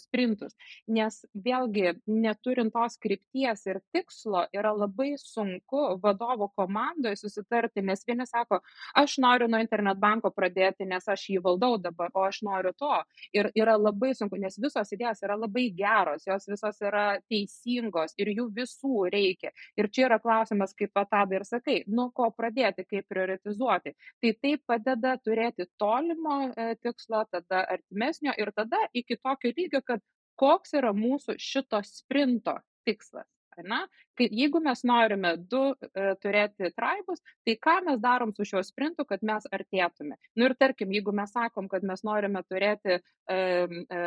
sprintus. Nes vėlgi, neturint tos krypties ir tikslo, yra labai sunku vadovo komandoje susitarti, nes vieni sako, aš noriu nuo internet banko pradėti, nes aš jį valdau dabar, o aš noriu to. Ir yra labai sunku, nes visos idėjos yra labai geros, jos visos yra teisingos ir jų visų reikia. Ir čia yra klausimas, kaip patadai ir sakai, nuo ko pradėti, kaip prioritizuoti. Tai tai padeda turėti tolimo tikslo tikslo, tada artimesnio ir tada iki tokio lygio, kad koks yra mūsų šito sprinto tikslas. Na, kai, jeigu mes norime du e, turėti traibus, tai ką mes darom su šiuo sprintu, kad mes artėtume. Nu ir tarkim, jeigu mes sakom, kad mes norime turėti, e, e,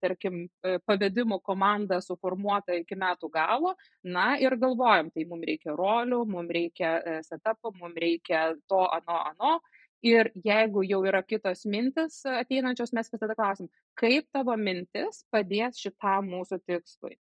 tarkim, e, pavedimų komandą suformuotą iki metų galo, na ir galvojam, tai mums reikia rolių, mums reikia e, setupų, mums reikia to, ano, ano, ir jeigu jau yra kitos mintys ateinančios, mes visada klausim, kaip tavo mintis padės šitam mūsų tikslui.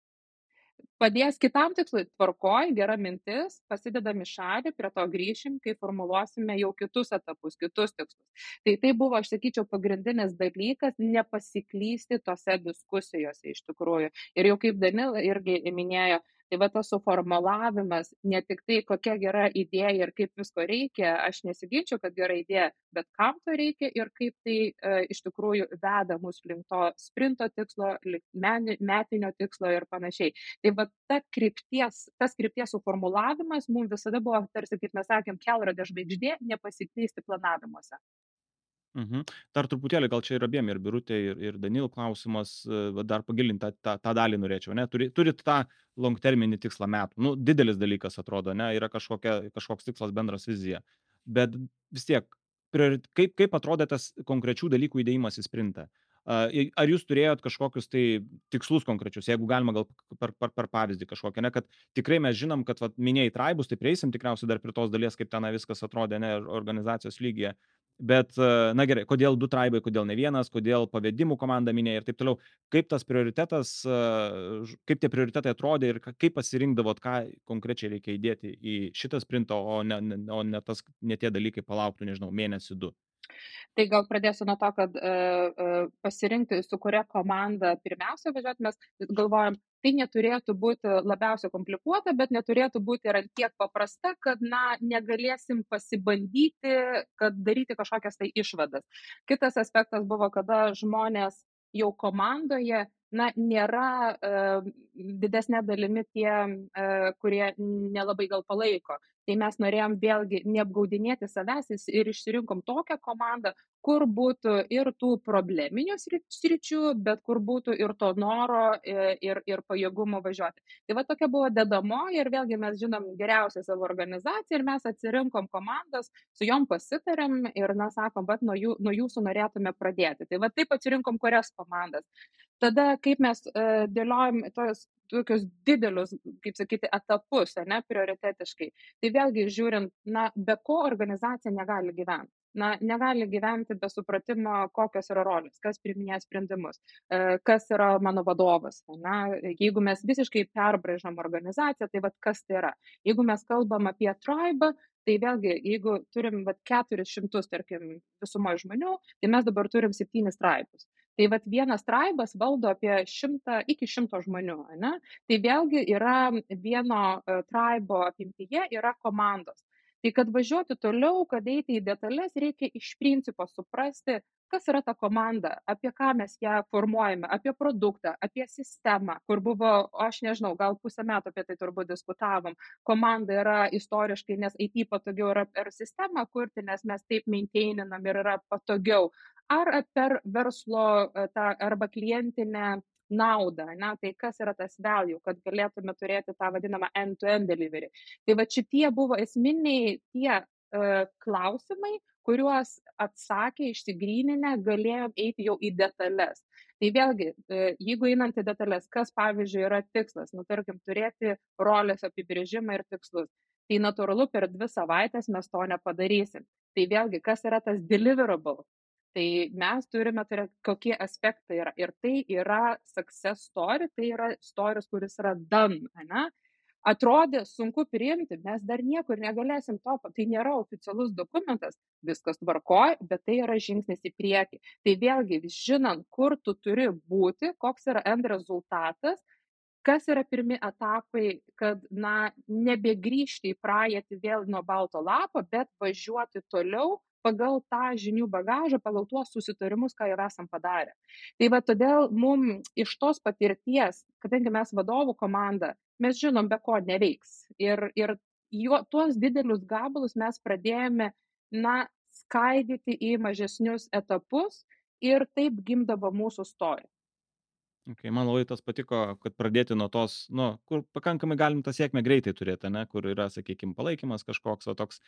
Padės kitam tikslui, tvarkoj, gera mintis, pasidedam į šalį, prie to grįšim, kai formuluosime jau kitus etapus, kitus tikslus. Tai tai buvo, aš sakyčiau, pagrindinis dalykas - nepasiklysti tose diskusijose iš tikrųjų. Ir jau kaip Danil irgi minėjo, tai va tas suformulavimas ne tik tai kokia gera idėja ir kaip visko reikia aš nesiginčiu kad gera idėja bet kam to reikia ir kaip tai e, iš tikrųjų veda mus link to sprinto tikslo link meni, metinio tikslo ir panašiai. Tai va ta krypties tas krypties suformulavimas mums visada buvo tarsi kaip mes sakėm kelrodė žvaigždė nepasiklysti planavimuose Mhm. Dar truputėlį gal čia ir abiem, ir Birutė, ir, ir Danil klausimas, e, va, dar pagilinti tą, tą, tą dalį norėčiau, ne? Turi, turit tą long terminį tikslą metų. Nu, didelis dalykas atrodo, ne? Yra kažkokia, kažkoks tikslas bendras vizija. Bet vis tiek, priori, kaip, kaip atrodė tas konkrečių dalykų įdėjimas į sprintą? Ar jūs turėjot kažkokius tai tikslus konkrečius, jeigu galima gal per, per, per pavyzdį kažkokią, ne, kad tikrai mes žinom, kad vat, minėjai traibus, tai prieisim tikriausiai dar prie tos dalies, kaip ten viskas atrodė, ne, organizacijos lygyje, Bet, na gerai, kodėl du traibai, kodėl ne vienas, kodėl pavedimų komanda minėjo ir taip toliau. Kaip tas prioritetas, kaip tie prioritetai atrodė ir kaip pasirinkdavot, ką konkrečiai reikia įdėti į šitą sprintą, o ne, o ne, tas, ne tie dalykai palauktų, nežinau, mėnesį du. Tai gal pradėsiu nuo to, kad uh, uh, pasirinkti, su kuria komanda pirmiausia važiuoti, mes galvojam, tai neturėtų būti labiausiai komplikuota, bet neturėtų būti ir tiek paprasta, kad, na, negalėsim pasibandyti, kad daryti kažkokias tai išvadas. Kitas aspektas buvo, kada žmonės jau komandoje na, nėra e, didesnė dalimi tie, e, kurie nelabai gal palaiko tai mes norėjom vėlgi neapgaudinėti savęs ir išsirinkom tokią komandą kur būtų ir tų probleminių sričių bet kur būtų ir to noro e, ir ir pajėgumo važiuoti tai va tokia buvo dedamoji ir vėlgi mes žinom geriausią savo organizaciją ir mes atsirinkom komandas su jom pasitarėm ir na sakom vat nuo jų nuo jūsų norėtume pradėti tai va taip atsirinkom kurias komandas tada kaip mes e, dėliojam tuos tokius didelius, kaip sakyti, etapus, ne, prioritetiškai. Tai vėlgi žiūrint, na, be ko organizacija negali gyventi. Na, negali gyventi be supratimo, kokios yra rolės, kas priminėja sprendimus, e, kas yra mano vadovas. Na, jeigu mes visiškai perbraižom organizaciją, tai vad kas tai yra. Jeigu mes kalbam apie tribą, tai vėlgi, jeigu turim vat, 400, tarkim, visumą žmonių, tai mes dabar turim 7 tribus tai vat vienas traibas valdo apie šimtą iki šimto žmonių ane tai vėlgi yra vieno e, traibo apimtyje yra komandos tai kad važiuoti toliau kad eiti į detales reikia iš principo suprasti kas yra ta komanda apie ką mes ją formuojame apie produktą apie sistemą kur buvo aš nežinau gal pusę metų apie tai turbūt diskutavom. Komanda yra istoriškai nes it patogiau yra per sistemą kurti nes mes taip meinteininam ir yra patogiau. Ar per verslo e, tą arba klientinę naudą, ne, tai kas yra tas value, kad galėtume turėti tą vadinamą end-to-end delivery. Tai va šitie buvo esminiai tie uh, klausimai, kuriuos atsakę, išsigryninę, galėjom eiti jau į detalės. Tai vėlgi, uh, jeigu einant į detalės, kas pavyzdžiui yra tikslas, nu tarkim, turėti rolės apibrėžimą ir tikslus, tai natūralu per dvi savaitės mes to nepadarysim. Tai vėlgi, kas yra tas deliverable? Tai mes turime turėti, kokie aspektai yra. Ir tai yra success story, tai yra stories, kuris yra done, ne? Atrodė sunku priimti, mes dar niekur negalėsim to, tai nėra oficialus dokumentas, viskas tvarkoj, bet tai yra žingsnis į priekį. Tai vėlgi, žinant, kur tu turi būti, koks yra end rezultatas, kas yra pirmi etapai, kad, na, nebegrįžti į praeitį vėl nuo balto lapo, bet važiuoti toliau pagal tą žinių bagažą, pagal tuos susitarimus, ką jau esam padarę. Tai va todėl mums iš tos patirties, kadangi mes vadovų komanda, mes žinom, be ko neveiks. Ir, ir juo, tuos didelius gabalus mes pradėjome, na, skaidyti į mažesnius etapus ir taip gimdavo mūsų istorija. Okay, man labai tas patiko, kad pradėti nuo tos, nu, kur pakankamai galim tą sėkmę greitai turėti, ne, kur yra, sakykime, palaikymas kažkoks, o toks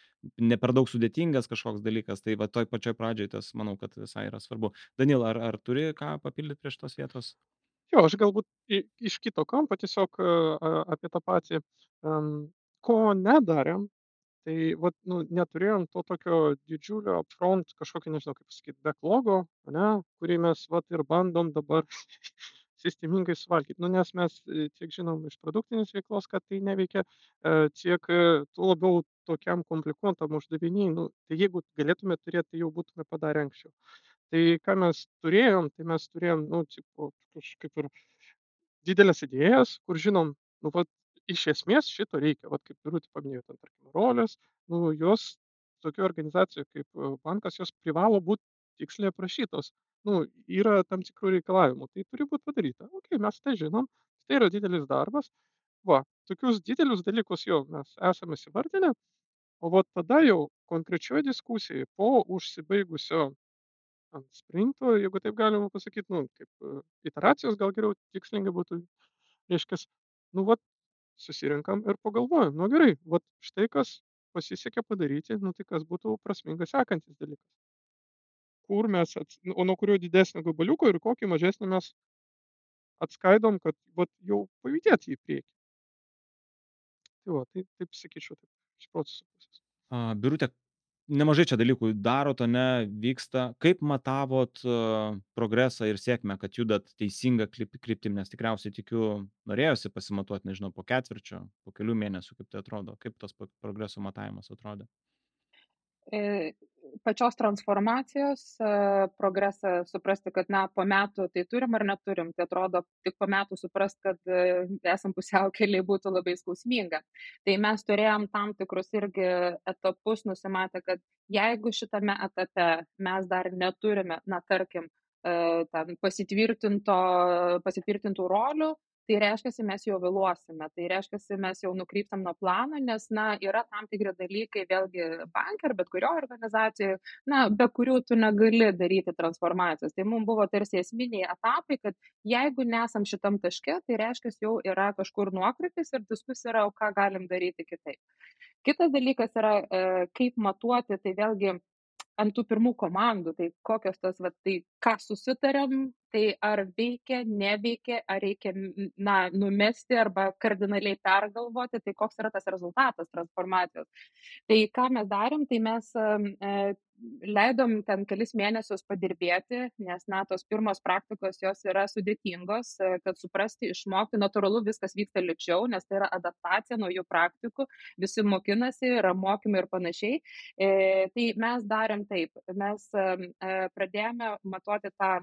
ne per daug sudėtingas kažkoks dalykas, tai va toj pačioj pradžioj tas, manau, kad visai yra svarbu. Danil, ar, ar turi ką papildyti prieš tos vietos? Jo, aš galbūt iš kito kampo tiesiog apie tą patį, ko nedarėm, tai vat, nu, neturėjom to tokio didžiulio upfront kažkokio, nežinau, kaip pasakyti, backlogo, ne, kurį mes vat ir bandom dabar sistemingai suvalgyti. Nu, nes mes e, tiek žinom iš produktinės veiklos, kad tai neveikia, e, tiek e, tuo labiau tokiam komplikuotam uždaviniai, nu, tai jeigu galėtume turėti, tai jau būtume padarę anksčiau. Tai ką mes turėjom, tai mes turėjom, nu, tipo, kaip ir didelės idėjas, kur žinom, nu, vat, iš esmės šito reikia, vat, kaip Birutė paminėjo, ten, tarkim, rolės, nu, jos tokia organizacija kaip bankas, jos privalo būti tiksliai aprašytos nu, yra tam tikrų reikalavimų, tai turi būti padaryta. Ok, mes tai žinom, tai yra didelis darbas. Va, tokius didelius dalykus jau mes esame įvardinę, o va tada jau konkrečioje diskusijoje po užsibaigusio ant sprinto, jeigu taip galima pasakyti, nu, kaip e, iteracijos gal geriau tikslingai būtų, reiškia, nu, va, susirinkam ir pagalvojam, nu gerai, va, štai kas pasisekė padaryti, nu, tai kas būtų prasmingas sekantis dalykas kur mes ats o nuo kurio didesnio gabaliuko ir kokį mažesnį mes atskaidom, kad vat, jau pajudėti į priekį. Tai va, tai taip sakyčiau, taip iš proceso pusės. Birutė, nemažai čia dalykų darot, ne, vyksta. Kaip matavot uh, progresą ir sėkmę, kad judat teisinga kryptim, nes tikriausiai tikiu, norėjosi pasimatuoti, nežinau, po ketvirčio, po kelių mėnesių, kaip tai atrodo, kaip tas progreso matavimas atrodo. E, pačios transformacijos e, progresą suprasti, kad na, po metų tai turim ar neturim, tai atrodo tik po metų suprast, kad e, esam pusiaukeliai būtų labai skausminga. Tai mes turėjom tam tikrus irgi etapus nusimatę, kad jeigu šitame etape mes dar neturime, na tarkim, ten pasitvirtintų rolių, tai reiškiasi mes jau vėluosime tai reiškiasi mes jau nukrypstam nuo plano nes na yra tam tikri dalykai vėlgi banke ar bet kurioj organizacijoj na be kurių tu negali daryti transformacijos. Tai mum buvo tarsi esminiai etapai kad jeigu nesam šitam taške tai reiškias jau yra kažkur nuokrypis ir diskusija yra o ką galim daryti kitaip. Kitas dalykas yra e, kaip matuoti tai vėlgi ant tų pirmų komandų, tai kokios tos, va, tai ką susitarėm, tai ar veikia, neveikia, ar reikia, na, numesti arba kardinaliai pergalvoti, tai koks yra tas rezultatas transformacijos. Tai ką mes darėm, tai mes e, leidom ten kelis mėnesius padirbėti, nes, na, tos pirmos praktikos jos yra sudėtingos, e, kad suprasti, išmokti, natūralu viskas vyksta lėčiau, nes tai yra adaptacija naujų praktikų, visi mokinasi, yra mokymai ir panašiai. E, tai mes darėm taip, mes e, pradėjome matuoti tą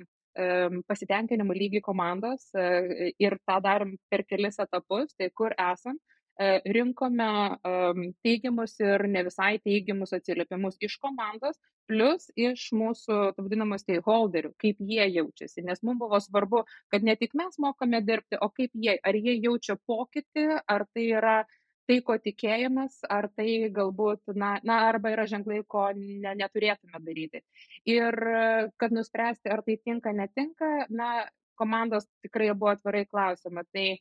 pasitenkinimo lygį komandos e, ir tą darom per kelis etapus, tai kur esam, e, rinkome teigiamus ir ne visai teigiamus atsiliepimus iš komandos, plus iš mūsų, vadinamų, stakeholderių, kaip jie jaučiasi, nes mums buvo svarbu, kad ne tik mes mokame dirbti, o kaip jie, ar jie jaučia pokytį, ar tai yra tai, ko tikėjomės, ar tai galbūt, na, na arba yra ženklai, ko ne, neturėtume daryti. Ir kad nuspręsti, ar tai tinka, netinka, na, komandos tikrai buvo atvirai klausiama, tai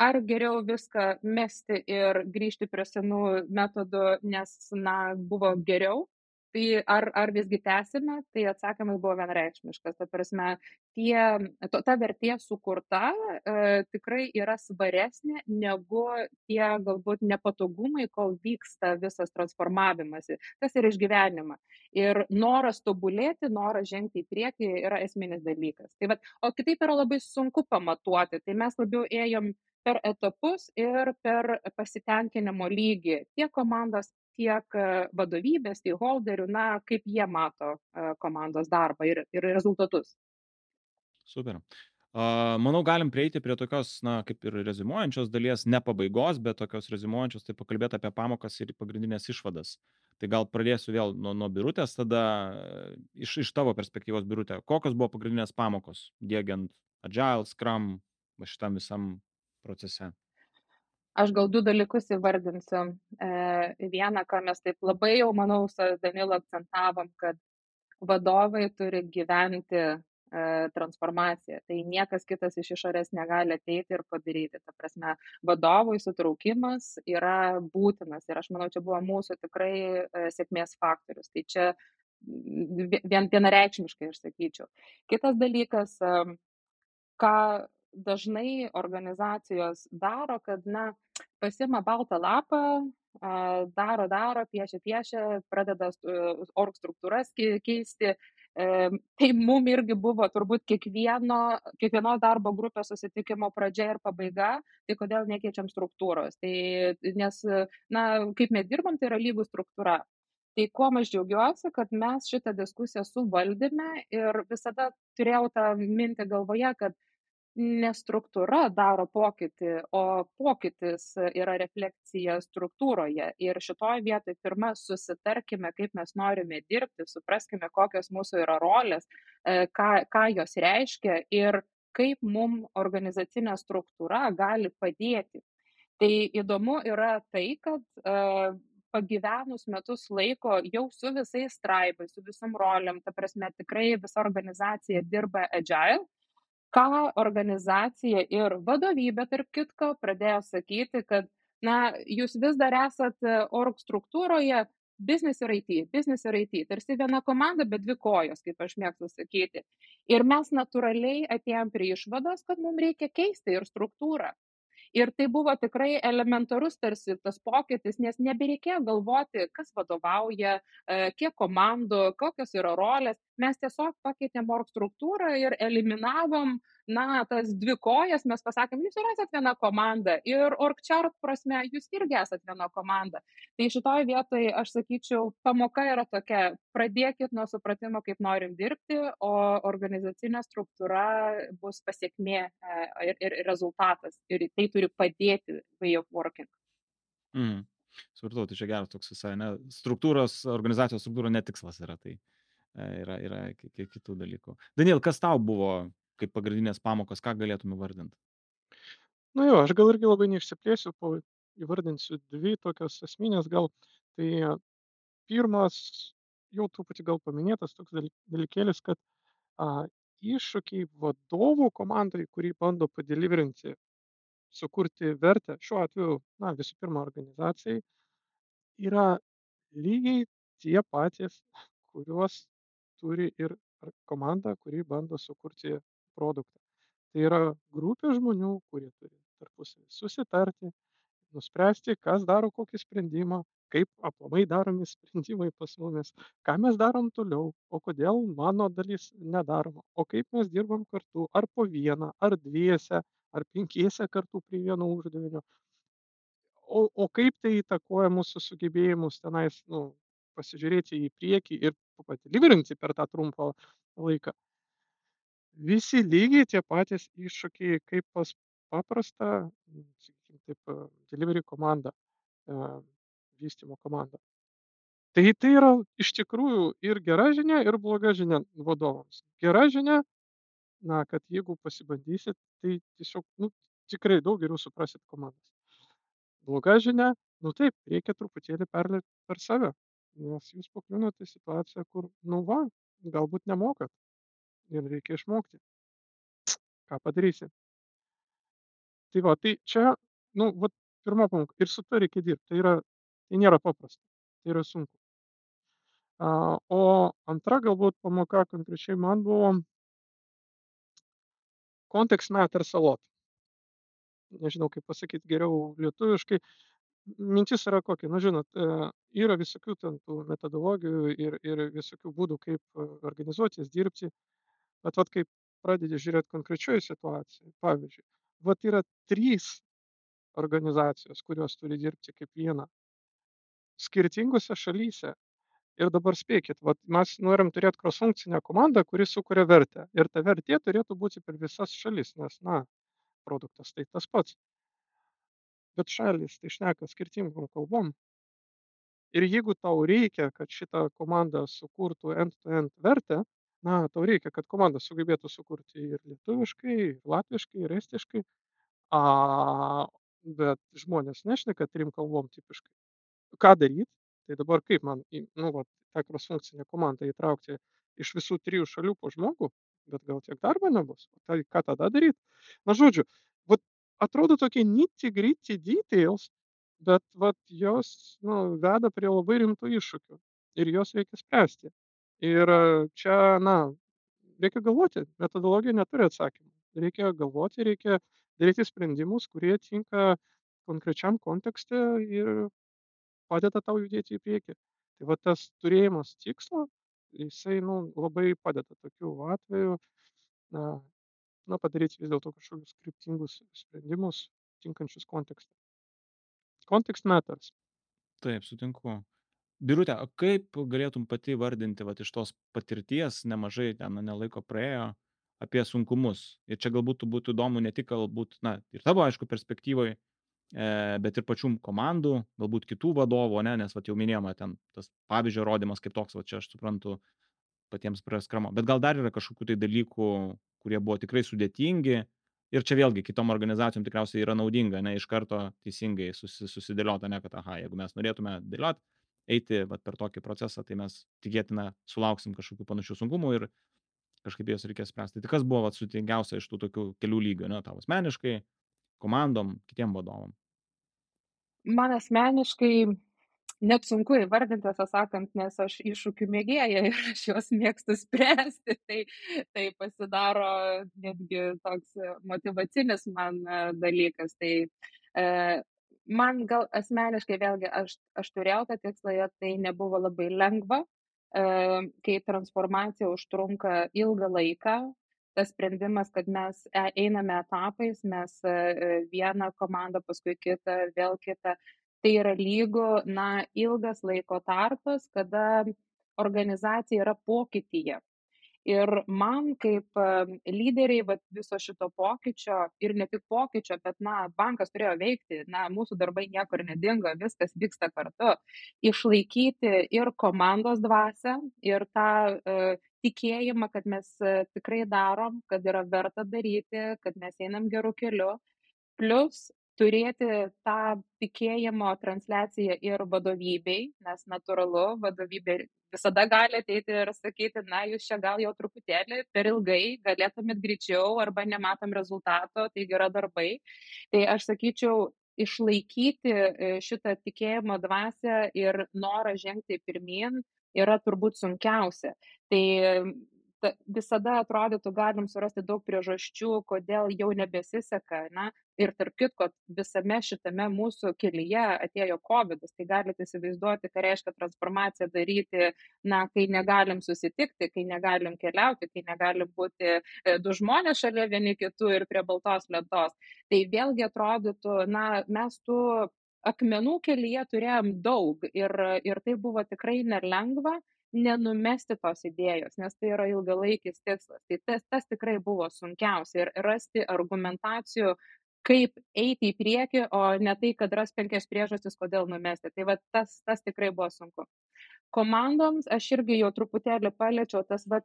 ar geriau viską mesti ir grįžti prie senų metodų, nes, na, buvo geriau, tai ar ar visgi tęsime? Tai atsakymas buvo vienareikšmiškas. Ta prasme tie to ta vertė sukurta e, tikrai yra svaresnė negu tie galbūt nepatogumai kol vyksta visas transformavimasi kas yra išgyvenima. Ir noras tobulėti noras žengti į priekį yra esminis dalykas. Tai vat o kitaip yra labai sunku pamatuoti. Tai mes labiau ėjom per etapus ir per pasitenkinimo lygį. Tiek komandos tiek e, vadovybės steiholderių na kaip jie mato e, komandos darbą ir ir rezultatus Super. Manau, galim prieiti prie tokios, na, kaip ir rezimuojančios dalies, ne pabaigos, bet tokios rezimuojančios, tai pakalbėti apie pamokas ir pagrindinės išvadas. Tai gal pradėsiu vėl nuo, nuo birutės, tada e, iš, iš tavo perspektyvos birutė. Kokios buvo pagrindinės pamokos, dėgiant Agile, Scrum, šitam visam procese? Aš gal du dalykus įvardinsiu. E, vieną, ką mes taip labai jau, manau, su Danilu akcentavom, kad vadovai turi gyventi e, transformaciją. Tai niekas kitas iš išorės negali ateiti ir padaryti. Ta prasme, vadovų įsitraukimas yra būtinas ir aš manau, čia buvo mūsų tikrai e, sėkmės faktorius. Tai čia vien, vienareikšmiškai aš sakyčiau. Kitas dalykas, e, ką dažnai organizacijos daro, kad, na, pasima baltą lapą, daro, daro, piešia, piešia, pradeda org struktūras keisti. Tai mum irgi buvo turbūt kiekvieno, kiekvienos darbo grupės susitikimo pradžia ir pabaiga, tai kodėl nekeičiam struktūros. Tai, nes, na, kaip mes dirbam, tai yra lygų struktūra. Tai kuo aš džiaugiuosi, kad mes šitą diskusiją suvaldėme ir visada turėjau tą mintį galvoje, kad ne struktūra daro pokytį, o pokytis yra refleksija struktūroje. Ir šitoj vietoj pirmą susitarkime, kaip mes norime dirbti, supraskime, kokios mūsų yra rolės, e, ką, ką jos reiškia ir kaip mums organizacinė struktūra gali padėti. Tai įdomu yra tai, kad uh, pagyvenus metus laiko jau su visais straipais, su visom roliam, ta prasme tikrai visa organizacija dirba agile, ką organizacija ir vadovybė, tarp kitko, pradėjo sakyti, kad, na, jūs vis dar esat e, org struktūroje, business ir IT, business ir IT, tarsi viena komanda, bet dvi kojos, kaip aš mėgstu sakyti. Ir mes natūraliai atėjom prie išvados, kad mums reikia keisti ir struktūrą. Ir tai buvo tikrai elementarus tarsi tas pokytis, nes nebereikėjo galvoti, kas vadovauja, e, kiek komandų, kokios yra rolės. Mes tiesiog pakeitėm org struktūrą ir eliminavom na tas dvi kojas mes pasakėm jūs ir esat viena komanda. Ir org chart prasme jūs irgi esat viena komanda. Tai šitoj vietoj aš sakyčiau pamoka yra tokia pradėkit nuo supratimo kaip norim dirbti o organizacinė struktūra bus pasekmė e, ir, ir rezultatas. Ir tai turi padėti way of working. Mm. Supratau, tai čia geras toks visai, ne, struktūros, organizacijos struktūra netikslas yra, tai. E, yra, yra kitų dalykų. Daniel, kas tau buvo kaip pagrindinės pamokos, ką galėtum įvardinti? Na jo, aš gal irgi labai neišsiplėsiu, po įvardinsiu dvi tokias esminės gal. Tai pirmas, jau truputį gal paminėtas toks dalykėlis, kad a, iššūkiai vadovų komandai, kurį bando padeliverinti, sukurti vertę, šiuo atveju, na, visų pirma, organizacijai, yra lygiai tie patys, kuriuos turi ir komanda, kuri bando sukurti produktą. Tai yra grupė žmonių, kurie turi tarpusavį susitarti, nuspręsti, kas daro kokį sprendimą, kaip aplamai daromi sprendimai pas mumis, ką mes darom toliau, o kodėl mano dalis nedaroma, o kaip mes dirbam kartu, ar po vieną, ar dviese, ar penkiese kartu prie vieno uždavinio. O, o kaip tai įtakoja mūsų sugebėjimus tenais, nu, pasižiūrėti į priekį ir padeliverinti per tą trumpą laiką visi lygiai tie patys iššūkiai kaip pas paprastą, sakykim taip, delivery komandą, vystymo komandą. Tai tai yra iš tikrųjų ir gera žinia, ir bloga žinia vadovams. Gera žinia, na, kad jeigu pasibandysit, tai tiesiog, nu, tikrai daug geriau suprasit komandas. Bloga žinia, nu taip, reikia truputėlį perlėti per save, nes jūs pakliūnate į situaciją, kur, nu va, galbūt nemokat ir reikia išmokti ką padarysi. Tai va, tai čia, nu, vat pirma pamoka. Ir su tuo reikia dirbti. Tai yra, tai nėra paprasta. Tai yra sunku. A, o antra galbūt pamoka konkrečiai man buvo context matters a lot. Nežinau, kaip pasakyti geriau lietuviškai. Mintis yra kokia, nu žinot, yra visokių ten tų metodologijų ir, ir visokių būdų, kaip organizuotis, dirbti. Bet vat kaip pradedi žiūrėti konkrečioje situacijoje, pavyzdžiui, vat yra trys organizacijos, kurios turi dirbti kaip viena skirtingose šalyse. Ir dabar spėkit, vat mes norim turėti cross-funkcinę komandą, kuri sukuria vertę. Ir ta vertė turėtų būti per visas šalis, nes, na, produktas tai tas pats. Bet šalis tai šneka skirtingom kalbom. Ir jeigu tau reikia, kad šita komanda sukurtų end-to-end vertę, na, tau reikia, kad komanda sugebėtų sukurti ir lietuviškai, ir latviškai, ir estiškai, a, bet žmonės nešneka trim kalbom tipiškai. Ką daryti? Tai dabar kaip man, į, nu, va, tą cross-funkcinę komandą įtraukti iš visų trijų šalių po žmogų, bet gal tiek darbo nebus. Tai ką tada daryti? Na, žodžiu, vat, atrodo tokie nitty gritty details, bet vat, jos nu, veda prie labai rimtų iššūkių ir juos reikia spręsti. Ir čia, na, reikia galvoti, metodologija neturi atsakymų. Reikia galvoti, reikia daryti sprendimus, kurie tinka konkrečiam kontekste ir padeda tau judėti į priekį. Tai va tas turėjimas tikslo, jisai nu, labai padeda tokiu atveju na, na, padaryti vis dėlto kažkokius kryptingus sprendimus tinkančius kontekstą. Context matters. Taip, sutinku. Birutė, o kaip galėtum pati vardinti vat, iš tos patirties, nemažai ten nelaiko praėjo, apie sunkumus? Ir čia galbūt būtų įdomu ne tik galbūt, na, ir tavo, aišku, perspektyvoje, bet ir pačių komandų, galbūt kitų vadovų, ne, nes, vat, jau minėjome, ten tas pavyzdžio rodimas kaip toks, va čia aš suprantu patiems praskramo. Bet gal dar yra kažkokių tai dalykų, kurie buvo tikrai sudėtingi ir čia vėlgi kitom organizacijom tikriausiai yra naudinga, ne iš karto teisingai susi, susidėliota, ne kad, aha, jeigu mes norėtume dėlioti, eiti vat, per tokį procesą, tai mes tikėtina sulauksim kažkokių panašių sunkumų ir kažkaip jas reikės spręsti. Tai kas buvo vat, sutingiausia iš tų tokių kelių lygių, ne, tavo asmeniškai, komandom, kitiem vadovom? Man asmeniškai net sunku įvardinti, tiesą sakant, nes aš iššūkių mėgėja ir aš juos mėgstu spręsti, tai, tai pasidaro netgi toks motivacinis man e, dalykas. Tai e, man gal asmeniškai vėlgi aš, aš turėjau tą tikslą, jo tai nebuvo labai lengva, e, kai transformacija užtrunka ilgą laiką, tas sprendimas, kad mes e, einame etapais, mes e, vieną komandą, paskui kitą, vėl kitą tai yra lygu na ilgas laiko tarpas kada organizacija yra pokytyje ir man kaip lyderei vat viso šito pokyčio ir ne tik pokyčio bet na bankas turėjo veikti na mūsų darbai niekur nedingo viskas vyksta kartu išlaikyti ir komandos dvasią ir tą e, tikėjimą kad mes e, tikrai darom kad yra verta daryti kad mes einam geru keliu plius turėti tą tikėjimo transliaciją ir vadovybei, nes natūralu, vadovybė visada gali ateiti ir sakyti, na, jūs čia gal jau truputėlį per ilgai, galėtumėt greičiau arba nematom rezultato, tai yra darbai. Tai aš sakyčiau, išlaikyti e, šitą tikėjimo dvasę ir norą žengti pirmin yra turbūt sunkiausia. Tai visada atrodytų galim surasti daug priežasčių, kodėl jau nebesiseka, na, ir tarp kitko, visame šitame mūsų kelyje atėjo COVID, tai galite įsivaizduoti, ką reiškia transformaciją daryti, na, kai negalim susitikti, kai negalim keliauti, kai negalim būti e, du žmonės šalia vieni kitų ir prie baltos lentos. Tai vėlgi atrodytų, na, mes tų akmenų kelyje turėjom daug ir, ir tai buvo tikrai nelengva nenumesti tos idėjos, nes tai yra ilgalaikis tikslas. Tai tas, tas tikrai buvo sunkiausia ir rasti argumentacijų, kaip eiti į priekį, o ne tai, kad ras penkias priežastis, kodėl numesti. Tai va, tas, tas tikrai buvo sunku. Komandoms aš irgi jau truputėlį paliečiau, tas va,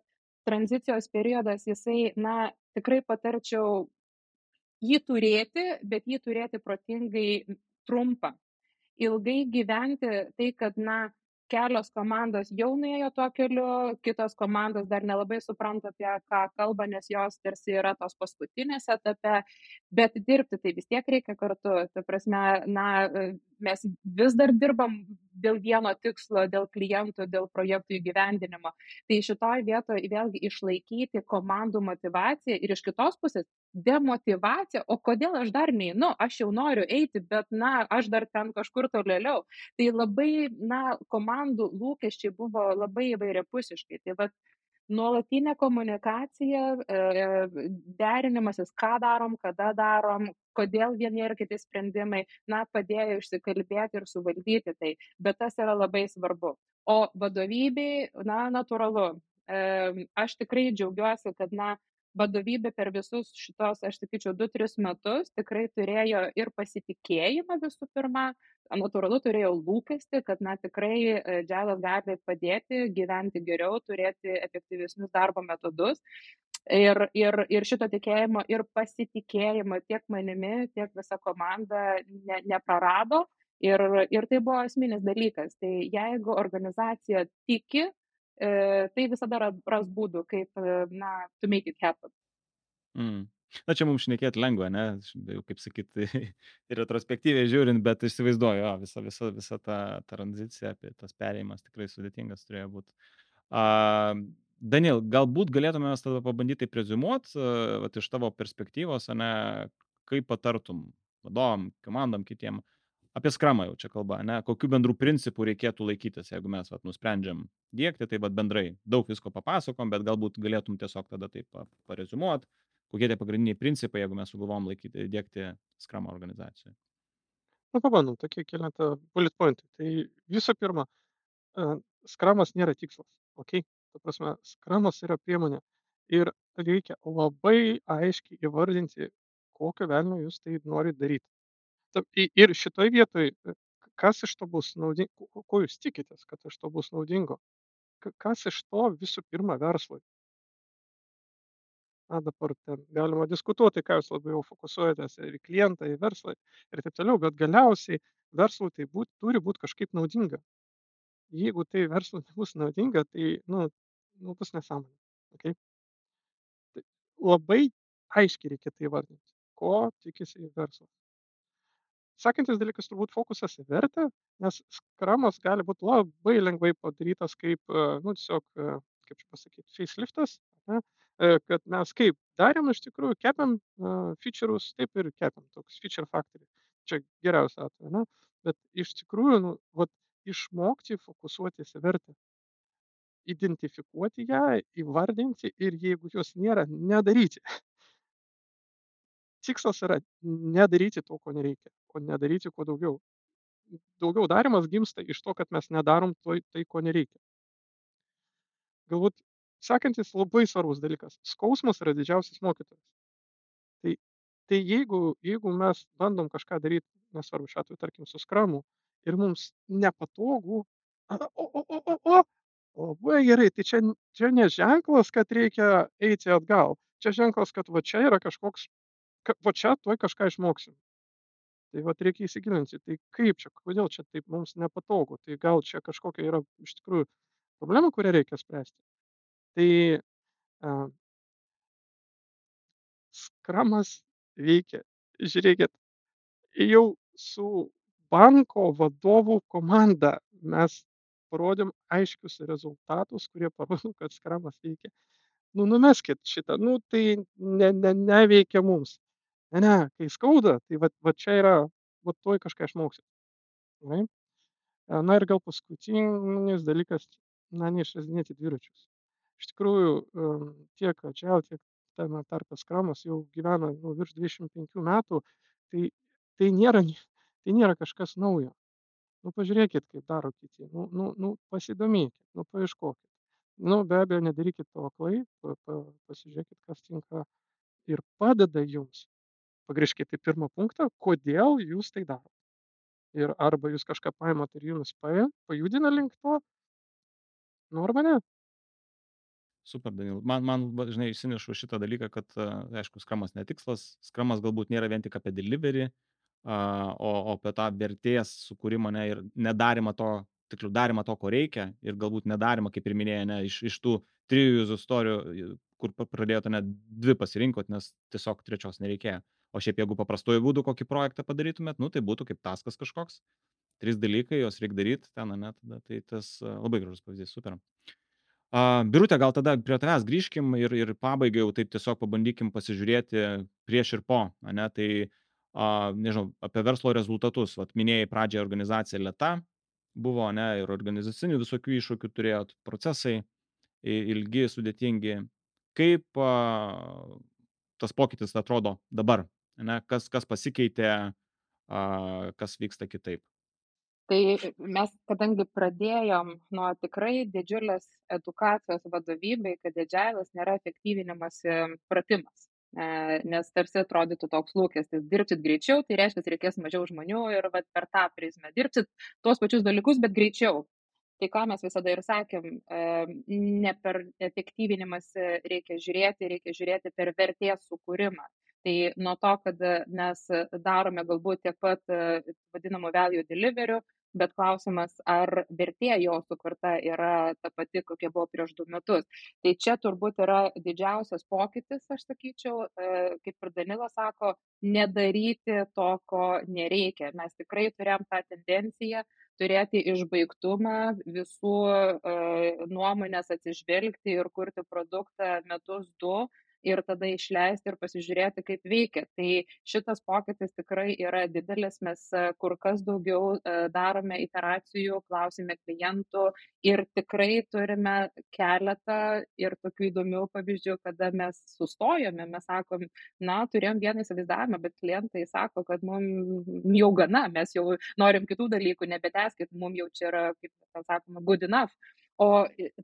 tranzicijos periodas, jisai, na, tikrai patarčiau jį turėti, bet jį turėti protingai trumpą. Ilgai gyventi tai, kad, na, kelios komandos jau nuėjo tuo keliu, kitos komandos dar nelabai supranta, apie ką kalba, nes jos tarsi yra tos paskutinės etape, bet dirbti tai vis tiek reikia kartu. Ta prasme, na, mes vis dar dirbam dėl vieno tikslo, dėl klientų, dėl projektų įgyvendinimo. Tai šitoj vietoje vėlgi išlaikyti komandų motivaciją ir iš kitos pusės demotyvacija, o kodėl aš dar neinu, aš jau noriu eiti, bet, na, aš dar ten kažkur tolėliau. Tai labai, na, komandų lūkesčiai buvo labai įvairiapusiškai. Tai va, nuolatinė komunikacija, e, derinimasis, ką darom, kada darom, kodėl vieni ir kiti sprendimai, na, padėjo išsikalbėti ir suvaldyti tai, bet tas yra labai svarbu. O vadovybei, na, natūralu, aš tikrai džiaugiuosi, kad, na, vadovybė per visus šitos, aš sakyčiau, 2-3 metus tikrai turėjo ir pasitikėjimą visų pirma, natūralu turėjau lūkesti, kad, na, tikrai dželas gali padėti gyventi geriau, turėti efektyvesnius darbo metodus. Ir, ir, ir šito tikėjimo ir pasitikėjimo tiek manimi, tiek visa komanda ne, neprarado. Ir, ir tai buvo esminis dalykas. Tai jeigu organizacija tiki, tai visada ras būdų, kaip, na, to make it happen. Mm. Na čia mums šnekėti lengva, ne, jau kaip sakyti, retrospektyviai žiūrint, bet įsivaizduoju, jo, visa, visa, visa ta tranzicija, apie tas perėjimas tikrai sudėtingas turėjo būti. Uh, Daniel, galbūt galėtume mes tada pabandyti prezumuoti, uh, iš tavo perspektyvos, ne, kaip patartum vadovam, komandam, kitiem, uh, apie skramą jau čia kalba, ne, kokių bendrų principų reikėtų laikytis, jeigu mes vat, nusprendžiam dėkti, tai vat, bendrai daug visko papasakom, bet galbūt galėtum tiesiog tada taip parezumuoti, kokie tie pagrindiniai principai, jeigu mes sugalvom laikyti, dėkti skramą organizacijoje. Nu, pabandom, tokie keletą bullet pointų. Tai visų pirma, skramas nėra tikslas, ok? Ta prasme, skramas yra priemonė ir reikia labai aiškiai įvardinti, kokio velnio jūs tai norit daryti. Ir šitoj vietoj, kas iš to bus naudingo, ko jūs tikitės, kad iš to bus naudingo? Kas iš to visų pirma verslui? Na, dabar ten galima diskutuoti, ką jūs labiau fokusuojatės ir į klientą, į verslą ir taip toliau, bet galiausiai verslui tai būt, turi būti kažkaip naudinga. Jeigu tai verslui nebus naudinga, tai, nu, nu bus nesąmonė. Okay? Tai labai aiškiai reikia tai vardinti, ko tikisi verslas. Sekantis dalykas turbūt fokusas į vertę, nes skramas gali būti labai lengvai padarytas kaip, e, nu, tiesiog, e, kaip čia pasakyti, faceliftas, ne? E, kad mes kaip darėm iš tikrųjų, kepiam uh, feature'us, taip ir kepiam, toks feature factory. Čia geriausia atveju, ne? Bet iš tikrųjų, nu, vat, išmokti fokusuotis į vertę. Identifikuoti ją, įvardinti ir jeigu jos nėra, nedaryti. Tikslas yra nedaryti to, ko nereikia o nedaryti kuo daugiau. Daugiau darimas gimsta iš to, kad mes nedarom to, tai, ko nereikia. Galbūt sekantis labai svarbus dalykas - skausmas yra didžiausias mokytojas. Tai, tai jeigu, jeigu mes bandom kažką daryti, nesvarbu šiuo atveju, tarkim, su skramu, ir mums nepatogu, o, o, o, o, o, labai gerai, tai čia, čia ne ženklas, kad reikia eiti atgal, čia ženklas, kad va čia yra kažkoks, va čia tuoj kažką išmoksim tai vat reikia įsigilinti tai kaip čia kodėl čia taip mums nepatogu tai gal čia kažkokia yra iš tikrųjų problema kurią reikia spręsti tai a skramas veikia žiūrėkit jau su banko vadovų komanda mes parodėm aiškius rezultatus kurie parodo kad skramas veikia nu numeskit šitą nu tai ne ne neveikia mums Ne, ne, kai skauda, tai vat, vat čia yra, vat tuoj kažką išmoksit. Gerai? E, na ir gal paskutinis dalykas, na, neišradinėti dviračius. Iš tikrųjų, tiek Agile, tiek tame tarpe Skramas jau gyvena nu, virš 25 metų, tai, tai, nėra, tai nėra kažkas naujo. Nu, pažiūrėkit, kaip daro kiti. Nu, nu, nu, pasidomėkit, nu, paieškokit. Nu, be abejo, nedarykit to aklai, pa, pa, pasižiūrėkit, kas tinka ir padeda jums pagrįžkit į pirmą punktą, kodėl jūs tai darot. Ir arba jūs kažką paimat ir jums paė, pajudina link to, nu arba ne. Super, Daniel. Man, man žinai, įsinešu šitą dalyką, kad, aišku, skramas netikslas, skramas galbūt nėra vien tik apie delivery, o, o apie tą vertės sukūrimą ne, ir nedarimą to, tiksliau darimą to, ko reikia ir galbūt nedarimą, kaip ir minėjai, ne, iš, iš tų trijų user istorijų, kur pradėjote net dvi pasirinkot, nes tiesiog trečios nereikėjo. O šiaip jeigu paprastuoju būdu kokį projektą padarytumėt, nu tai būtų kaip taskas kažkoks, trys dalykai, juos reikia daryti ten, ne, tada tai tas labai gražus pavyzdys, super. Uh, Birutė, gal tada prie tavęs grįžkim ir, ir pabaigai jau taip tiesiog pabandykim pasižiūrėti prieš ir po, ne, tai, uh, nežinau, apie verslo rezultatus. Vat minėjai pradžią organizacija lėta buvo, ne, ir organizacinių visokių iššūkių turėjot, procesai ilgi, sudėtingi. Kaip uh, tas pokytis atrodo dabar, ne, kas, kas pasikeitė, kas vyksta kitaip? Tai mes, kadangi pradėjom nuo tikrai didžiulės edukacijos vadovybei, kad didžiailas nėra efektyvinimas pratimas. E, nes tarsi atrodytų toks lūkestis, dirbsit greičiau, tai reiškia, reikės mažiau žmonių ir vat, per tą prizmę dirbsit tuos pačius dalykus, bet greičiau. Tai ką mes visada ir sakėm, e, ne per efektyvinimas reikia žiūrėti, reikia žiūrėti per vertės sukūrimą. Tai nuo to, kad mes darome galbūt tiek pat vadinamų value deliverių, bet klausimas, ar vertė jo sukurta yra ta pati, kokia buvo prieš du metus. Tai čia turbūt yra didžiausias pokytis, aš sakyčiau, e, kaip ir Danilas sako, nedaryti to, ko nereikia. Mes tikrai turėjom tą tendenciją turėti išbaigtumą, visų e, nuomonės atsižvelgti ir kurti produktą metus du ir tada išleisti ir pasižiūrėti, kaip veikia. Tai šitas pokytis tikrai yra didelis, mes e, kur kas daugiau e, darome iteracijų, klausime klientų ir tikrai turime keletą ir tokių įdomių pavyzdžių, kada mes sustojome, mes sakom, na, turėjom vieną įsivaizdavimą, bet klientai sako, kad mums jau gana, mes jau norim kitų dalykų, nebeteskit, mums jau čia yra, kaip mes sakome, good enough o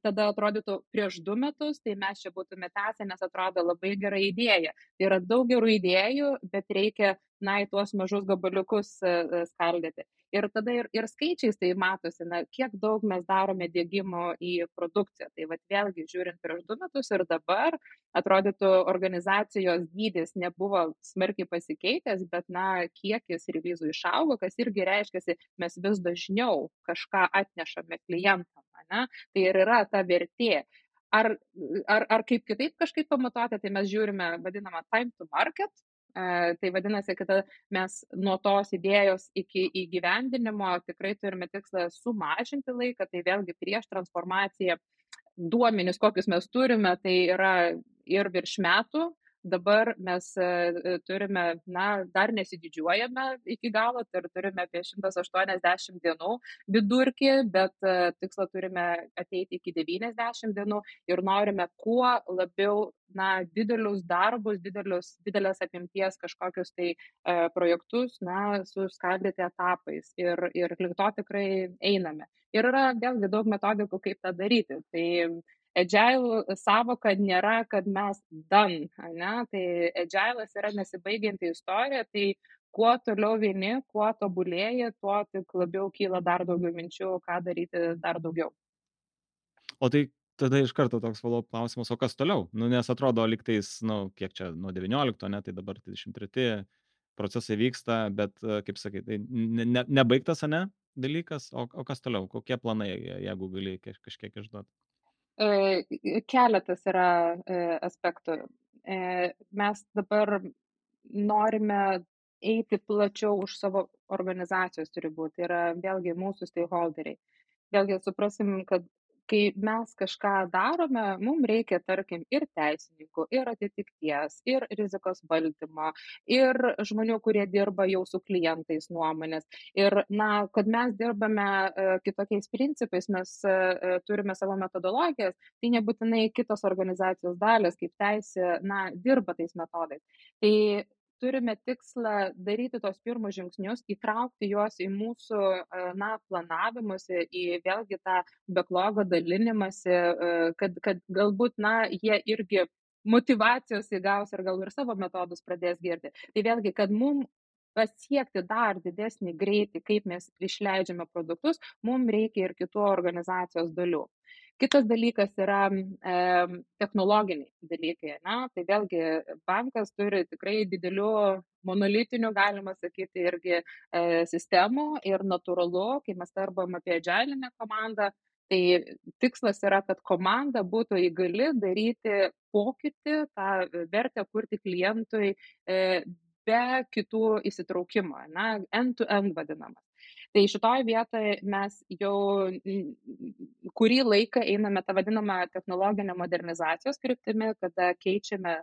tada atrodytų prieš du metus tai mes čia būtume tęsę nes atrodo labai gera idėja. Tai yra daug gerų idėjų bet reikia na į tuos mažus gabaliukus e, e, skaldyti. Ir tada ir, ir skaičiais tai matosi, na, kiek daug mes darome dėgymo į produkciją. Tai vad vėlgi žiūrint prieš du metus ir dabar, atrodytų organizacijos dydis nebuvo smarkiai pasikeitęs, bet, na, kiekis revizų išaugo, kas irgi reiškia, mes vis dažniau kažką atnešame klientam ane? Tai ir yra ta vertė. Ar, ar, ar kaip kitaip kažkaip pamatuoti, tai mes žiūrime vadinamą time to market, e, tai vadinasi, kad mes nuo tos idėjos iki įgyvendinimo tikrai turime tikslą sumažinti laiką, tai vėlgi prieš transformaciją duomenys, kokius mes turime, tai yra ir virš metų, dabar mes e, e, turime, na, dar nesididžiuojame iki galo, tai turime apie 180 dienų vidurkį, bet e, tikslą turime ateiti iki 90 dienų ir norime kuo labiau, na, didelius darbus, didelius, didelės apimties kažkokius tai projektus, na, suskaldyti etapais ir, ir link to tikrai einame. Ir yra vėlgi daug metodikų, kaip tą daryti. Tai agile savoka nėra, kad mes dan, ne? tai agile'as yra nesibaigianti istorija, tai kuo toliau vieni, kuo tobulėji, tuo tik labiau kyla dar daugiau minčių, ką daryti dar daugiau. O tai tada iš karto toks follow klausimas, o kas toliau? Nu, nes atrodo, liktais, nu, kiek čia, nuo 19, ne, tai dabar 23 procesai vyksta, bet, kaip sakai, tai ne, ne, nebaigtas, ne, dalykas, o, o kas toliau, kokie planai, jeigu gali kažkiek išduoti? E, keletas yra e, aspektų. Mes dabar norime eiti plačiau už savo organizacijos ribų, tai yra vėlgi mūsų stakeholderiai. Vėlgi suprasim, kad kai mes kažką darome, mums reikia, tarkim, ir teisininkų, ir atitikties, ir rizikos valdymo, ir žmonių, kurie dirba jau su klientais nuomonės. Ir, na, kad mes dirbame e, kitokiais principais, mes e, e, turime savo metodologijas, tai nebūtinai kitos organizacijos dalis, kaip teisė, na, dirba tais metodais. Tai turime tikslą daryti tuos pirmus žingsnius, įtraukti juos į mūsų, na, planavimuose, į vėlgi tą backlogo dalinimąsi, kad, kad galbūt, na, jie irgi motivacijos įgaus ir gal ir savo metodus pradės girti. Tai vėlgi, kad mums pasiekti dar didesnį greitį, kaip mes išleidžiame produktus, mums reikia ir kitų organizacijos dalių. Kitas dalykas yra e, technologiniai dalykai. Na, tai vėlgi bankas turi tikrai didelių monolitinių, galima sakyti, irgi e, sistemų ir natūralu, kai mes kalbam apie džialinę komandą, tai tikslas yra, kad komanda būtų įgali daryti pokytį, tą vertę kurti klientui e, be kitų įsitraukimo, na, end-to-end -end vadinamas. Tai šitoje vietoje mes jau kurį laiką einame tą vadinamą technologinę modernizacijos kryptimi, kada keičiame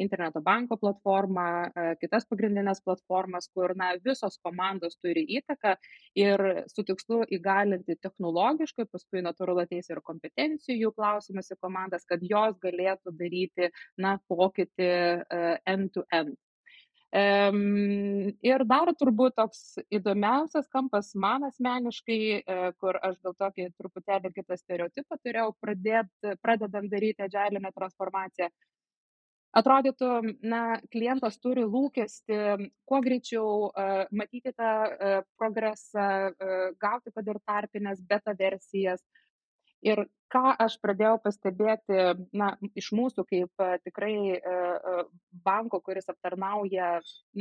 interneto banko platformą, kitas pagrindinės platformas, kur na, visos komandos turi įtaką ir su tikslu įgalinti technologiškai, paskui natūralu ateis ir kompetencijų klausimas į komandas, kad jos galėtų daryti na, pokytį end-to-end. -end. Ir dar turbūt toks įdomiausias kampas man asmeniškai, kur aš gal tokį truputėlį kitą stereotipą turėjau pradėt, pradedant daryti agailinę transformaciją. Atrodytų, na, klientas turi lūkesti kuo greičiau uh, matyti tą uh, progresą, uh, gauti kad ir tarpinės beta versijas, uh, Ir ką aš pradėjau pastebėti, na, iš mūsų kaip tikrai banko, kuris aptarnauja,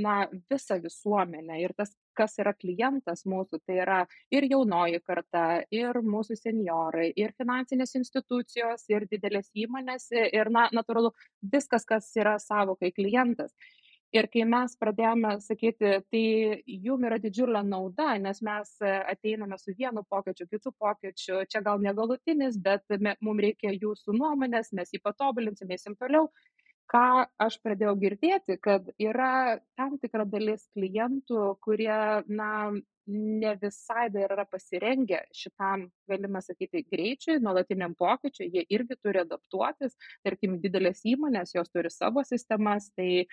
na, visą visuomenę ir tas, kas yra klientas mūsų, tai yra ir jaunoji karta, ir mūsų seniorai, ir finansinės institucijos, ir didelės įmonės, ir, na, natūralu, viskas, kas yra savokai klientas. Ir kai mes pradėjome sakyti, tai jum yra didžiulė nauda, nes mes ateiname su vienu pokyčiu, kitu pokyčiu, čia gal negalutinis, bet mums reikia jūsų nuomonės, mes jį patobulinsime, eisim toliau. Ką aš pradėjau girdėti, kad yra tam tikra dalis klientų, kurie, na, ne visai dar yra pasirengę šitam, galima sakyti, greičiui, nuolatiniam pokyčiui, jie irgi turi adaptuotis, tarkim, didelės įmonės, jos turi savo sistemas, tai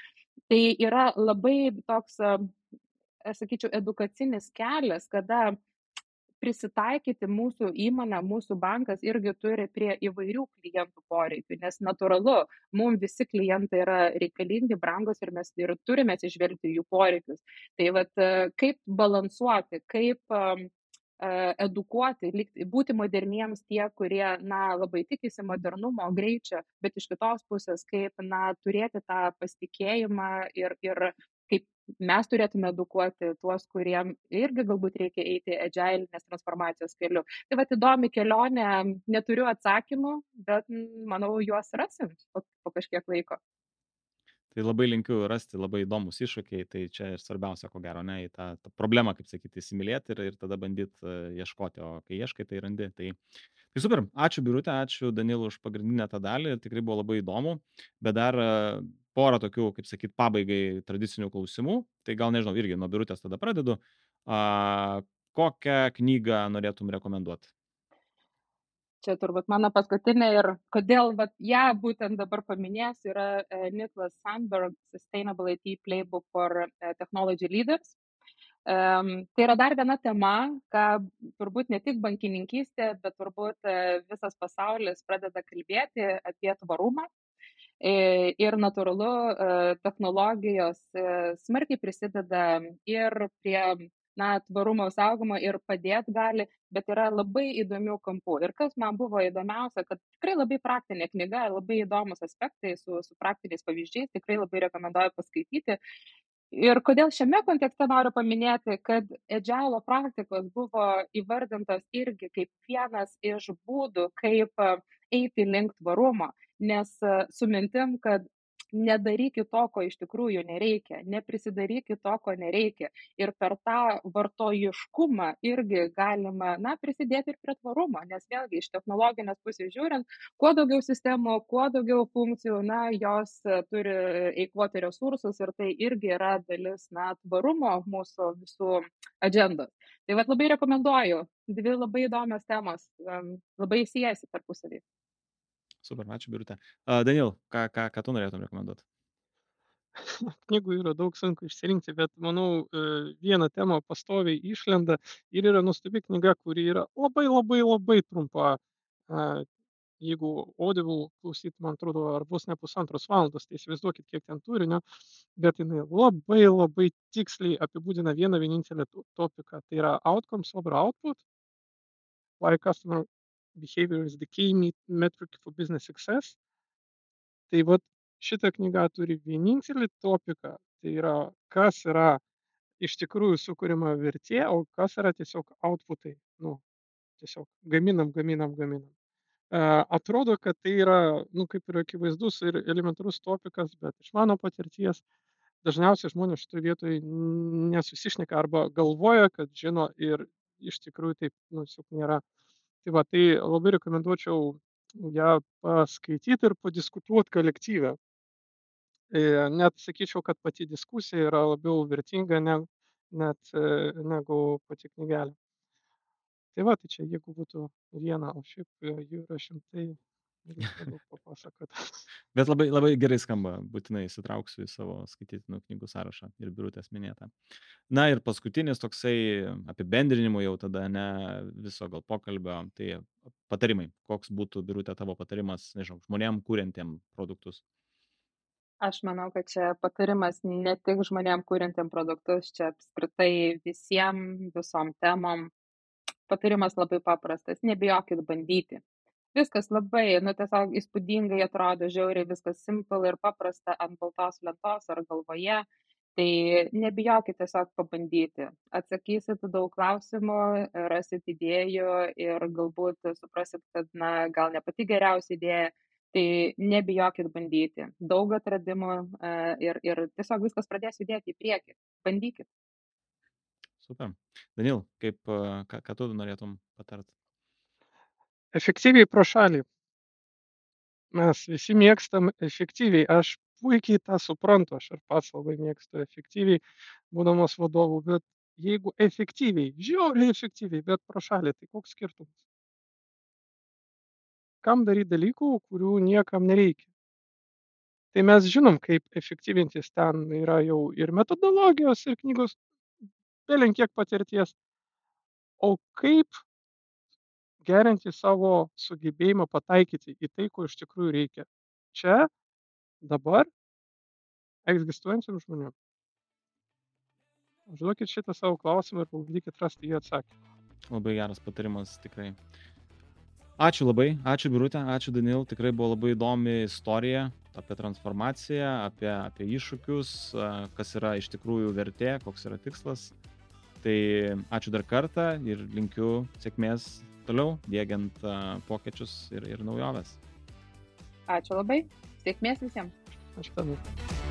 Tai yra labai toks, aš sakyčiau, edukacinis kelias, kada prisitaikyti mūsų įmonę, mūsų bankas irgi turi prie įvairių klientų poreikių, nes natūralu, mums visi klientai yra reikalingi, brangus ir mes ir turime atsižvelgti jų poreikius. Tai vad, kaip balansuoti, kaip edukuoti, būti moderniems tie, kurie, na, labai tikisi modernumo, greičio, bet iš kitos pusės, kaip, na, turėti tą pasitikėjimą ir, ir kaip mes turėtume edukuoti tuos, kuriem irgi galbūt reikia eiti agilinės transformacijos keliu. Tai va, įdomi kelionė, neturiu atsakymų, bet manau, juos rasim po, po kažkiek laiko. Tai labai linkiu rasti labai įdomus iššūkiai tai čia ir svarbiausia ko gero ane į tą, tą problemą kaip sakyti įsimylėti ir, ir tada bandyti e, ieškoti o kai ieškai tai randi. Tai Tai super, ačiū Birutė, ačiū Danilų už pagrindinę tą dalį, tikrai buvo labai įdomu, bet dar uh, porą tokių, kaip sakyt, pabaigai tradicinių klausimų, tai gal nežinau, irgi nuo Birutės tada pradedu. Uh, kokią knygą norėtum rekomenduoti? čia turbūt mano paskutinė ir kodėl vat, ją būtent dabar paminėsiu yra uh, Niklas Sandberg Sustainable IT Playbook for uh, Technology Leaders. Um, tai yra dar viena tema, ką turbūt ne tik bankininkystė, bet turbūt uh, visas pasaulis pradeda kalbėti apie tvarumą. Ir natūralu, technologijos smarkiai prisideda ir prie na, tvarumo saugomą ir padėti gali, bet yra labai įdomių kampų. Ir kas man buvo įdomiausia, kad tikrai labai praktinė knyga, labai įdomus aspektai su, su praktiniais pavyzdžiais, tikrai labai rekomenduoju paskaityti. Ir kodėl šiame kontekste noriu paminėti, kad edžialo praktikos buvo įvardintos irgi kaip vienas iš būdų, kaip eiti link tvarumo, nes su mintim, kad nedarykit to, ko iš tikrųjų nereikia, neprisidarykit to, ko nereikia. Ir per tą vartojiškumą irgi galima, na, prisidėti ir prie tvarumo, nes vėlgi iš technologinės pusės žiūrint, kuo daugiau sistemų, kuo daugiau funkcijų, na, jos turi eikvoti resursus ir tai irgi yra dalis, na, tvarumo mūsų visų agendos. Tai vad labai rekomenduoju, dvi labai įdomios temos, labai siejasi tarpusavį. Super, ačiū Birutė. Uh, Daniel, ką, ką, ką tu norėtum rekomenduoti? Knygų yra daug sunku išsirinkti, bet manau, viena tema pastoviai išlenda ir yra nuostabi knyga, kuri yra labai labai labai trumpa. Jeigu Audible klausyt, man atrodo, ar bus ne pusantros valandos, tai įsivaizduokit, kiek ten turinio, bet jinai labai labai tiksliai apibūdina vieną vienintelę topiką. Tai yra outcomes over output, why customer Behavior is the key metric for business success. Tai vat šita knyga turi vienintelį topiką, tai yra kas yra iš tikrųjų sukuriama vertė, o kas yra tiesiog outputai. Nu, tiesiog gaminam, gaminam, gaminam. Atrodo, kad tai yra, nu, kaip ir akivaizdus ir elementarus topikas, bet iš mano patirties dažniausiai žmonės šitoje vietoje nesusišneka arba galvoja, kad žino ir iš tikrųjų taip, nu, tiesiog nėra. Tai va, tai labai rekomenduočiau ją paskaityti ir padiskutuoti kolektyvę. E, net sakyčiau, kad pati diskusija yra labiau vertinga ne, net e, negu pati knygelė. Tai va, tai čia jeigu būtų viena, o šiaip e, jų yra šimtai. Bet labai, labai gerai skamba, būtinai įsitrauksiu į savo skaitytinų knygų sąrašą ir birutės minėtą. Na ir paskutinis toksai apibendrinimų jau tada, ne viso gal pokalbio, tai patarimai. Koks būtų birutė tavo patarimas, nežinau, žmonėm kūrentiem produktus? Aš manau, kad čia patarimas ne tik žmonėm kūrintiem produktus, čia apskritai visiem, visom temom patarimas labai paprastas - nebijokit bandyti. Viskas labai, nu tiesiog įspūdingai atrodo, žiauriai viskas simple ir paprasta ant baltos lentos ar galvoje. Tai nebijokit tiesiog pabandyti. Atsakysit daug klausimų, rasit idėjų ir galbūt suprasit, kad, na, gal ne pati geriausia idėja. Tai nebijokit bandyti. Daug atradimų e, ir, ir tiesiog viskas pradės judėti į priekį. Bandykit. Super. Daniel, kaip, ką, ką tu norėtum patart? Efektyviai pro šalį. Mes visi mėgstam efektyviai. Aš puikiai tą suprantu, aš ir pats labai mėgstu efektyviai, būdamas vadovu, bet jeigu efektyviai, žiauriai efektyviai, bet pro šalį, tai koks skirtumas? Kam daryti dalykų, kurių niekam nereikia? Tai mes žinom, kaip efektyvintis ten yra jau ir metodologijos, ir knygos belenkiek patirties. O kaip gerinti savo sugebėjimą pataikyti į tai, ko iš tikrųjų reikia. Čia, dabar, egzistuojančiam žmonėm. Užduokit šitą savo klausimą ir pabandykit rasti jį atsakymą. Labai geras patarimas, tikrai. Ačiū labai, ačiū Birutė, ačiū Danil, tikrai buvo labai įdomi istorija apie transformaciją, apie, apie iššūkius, kas yra iš tikrųjų vertė, koks yra tikslas. Tai ačiū dar kartą ir linkiu sėkmės toliau, dėgiant pokyčius ir, ir naujoves. Ačiū labai, sėkmės visiems. Ačiū tavai.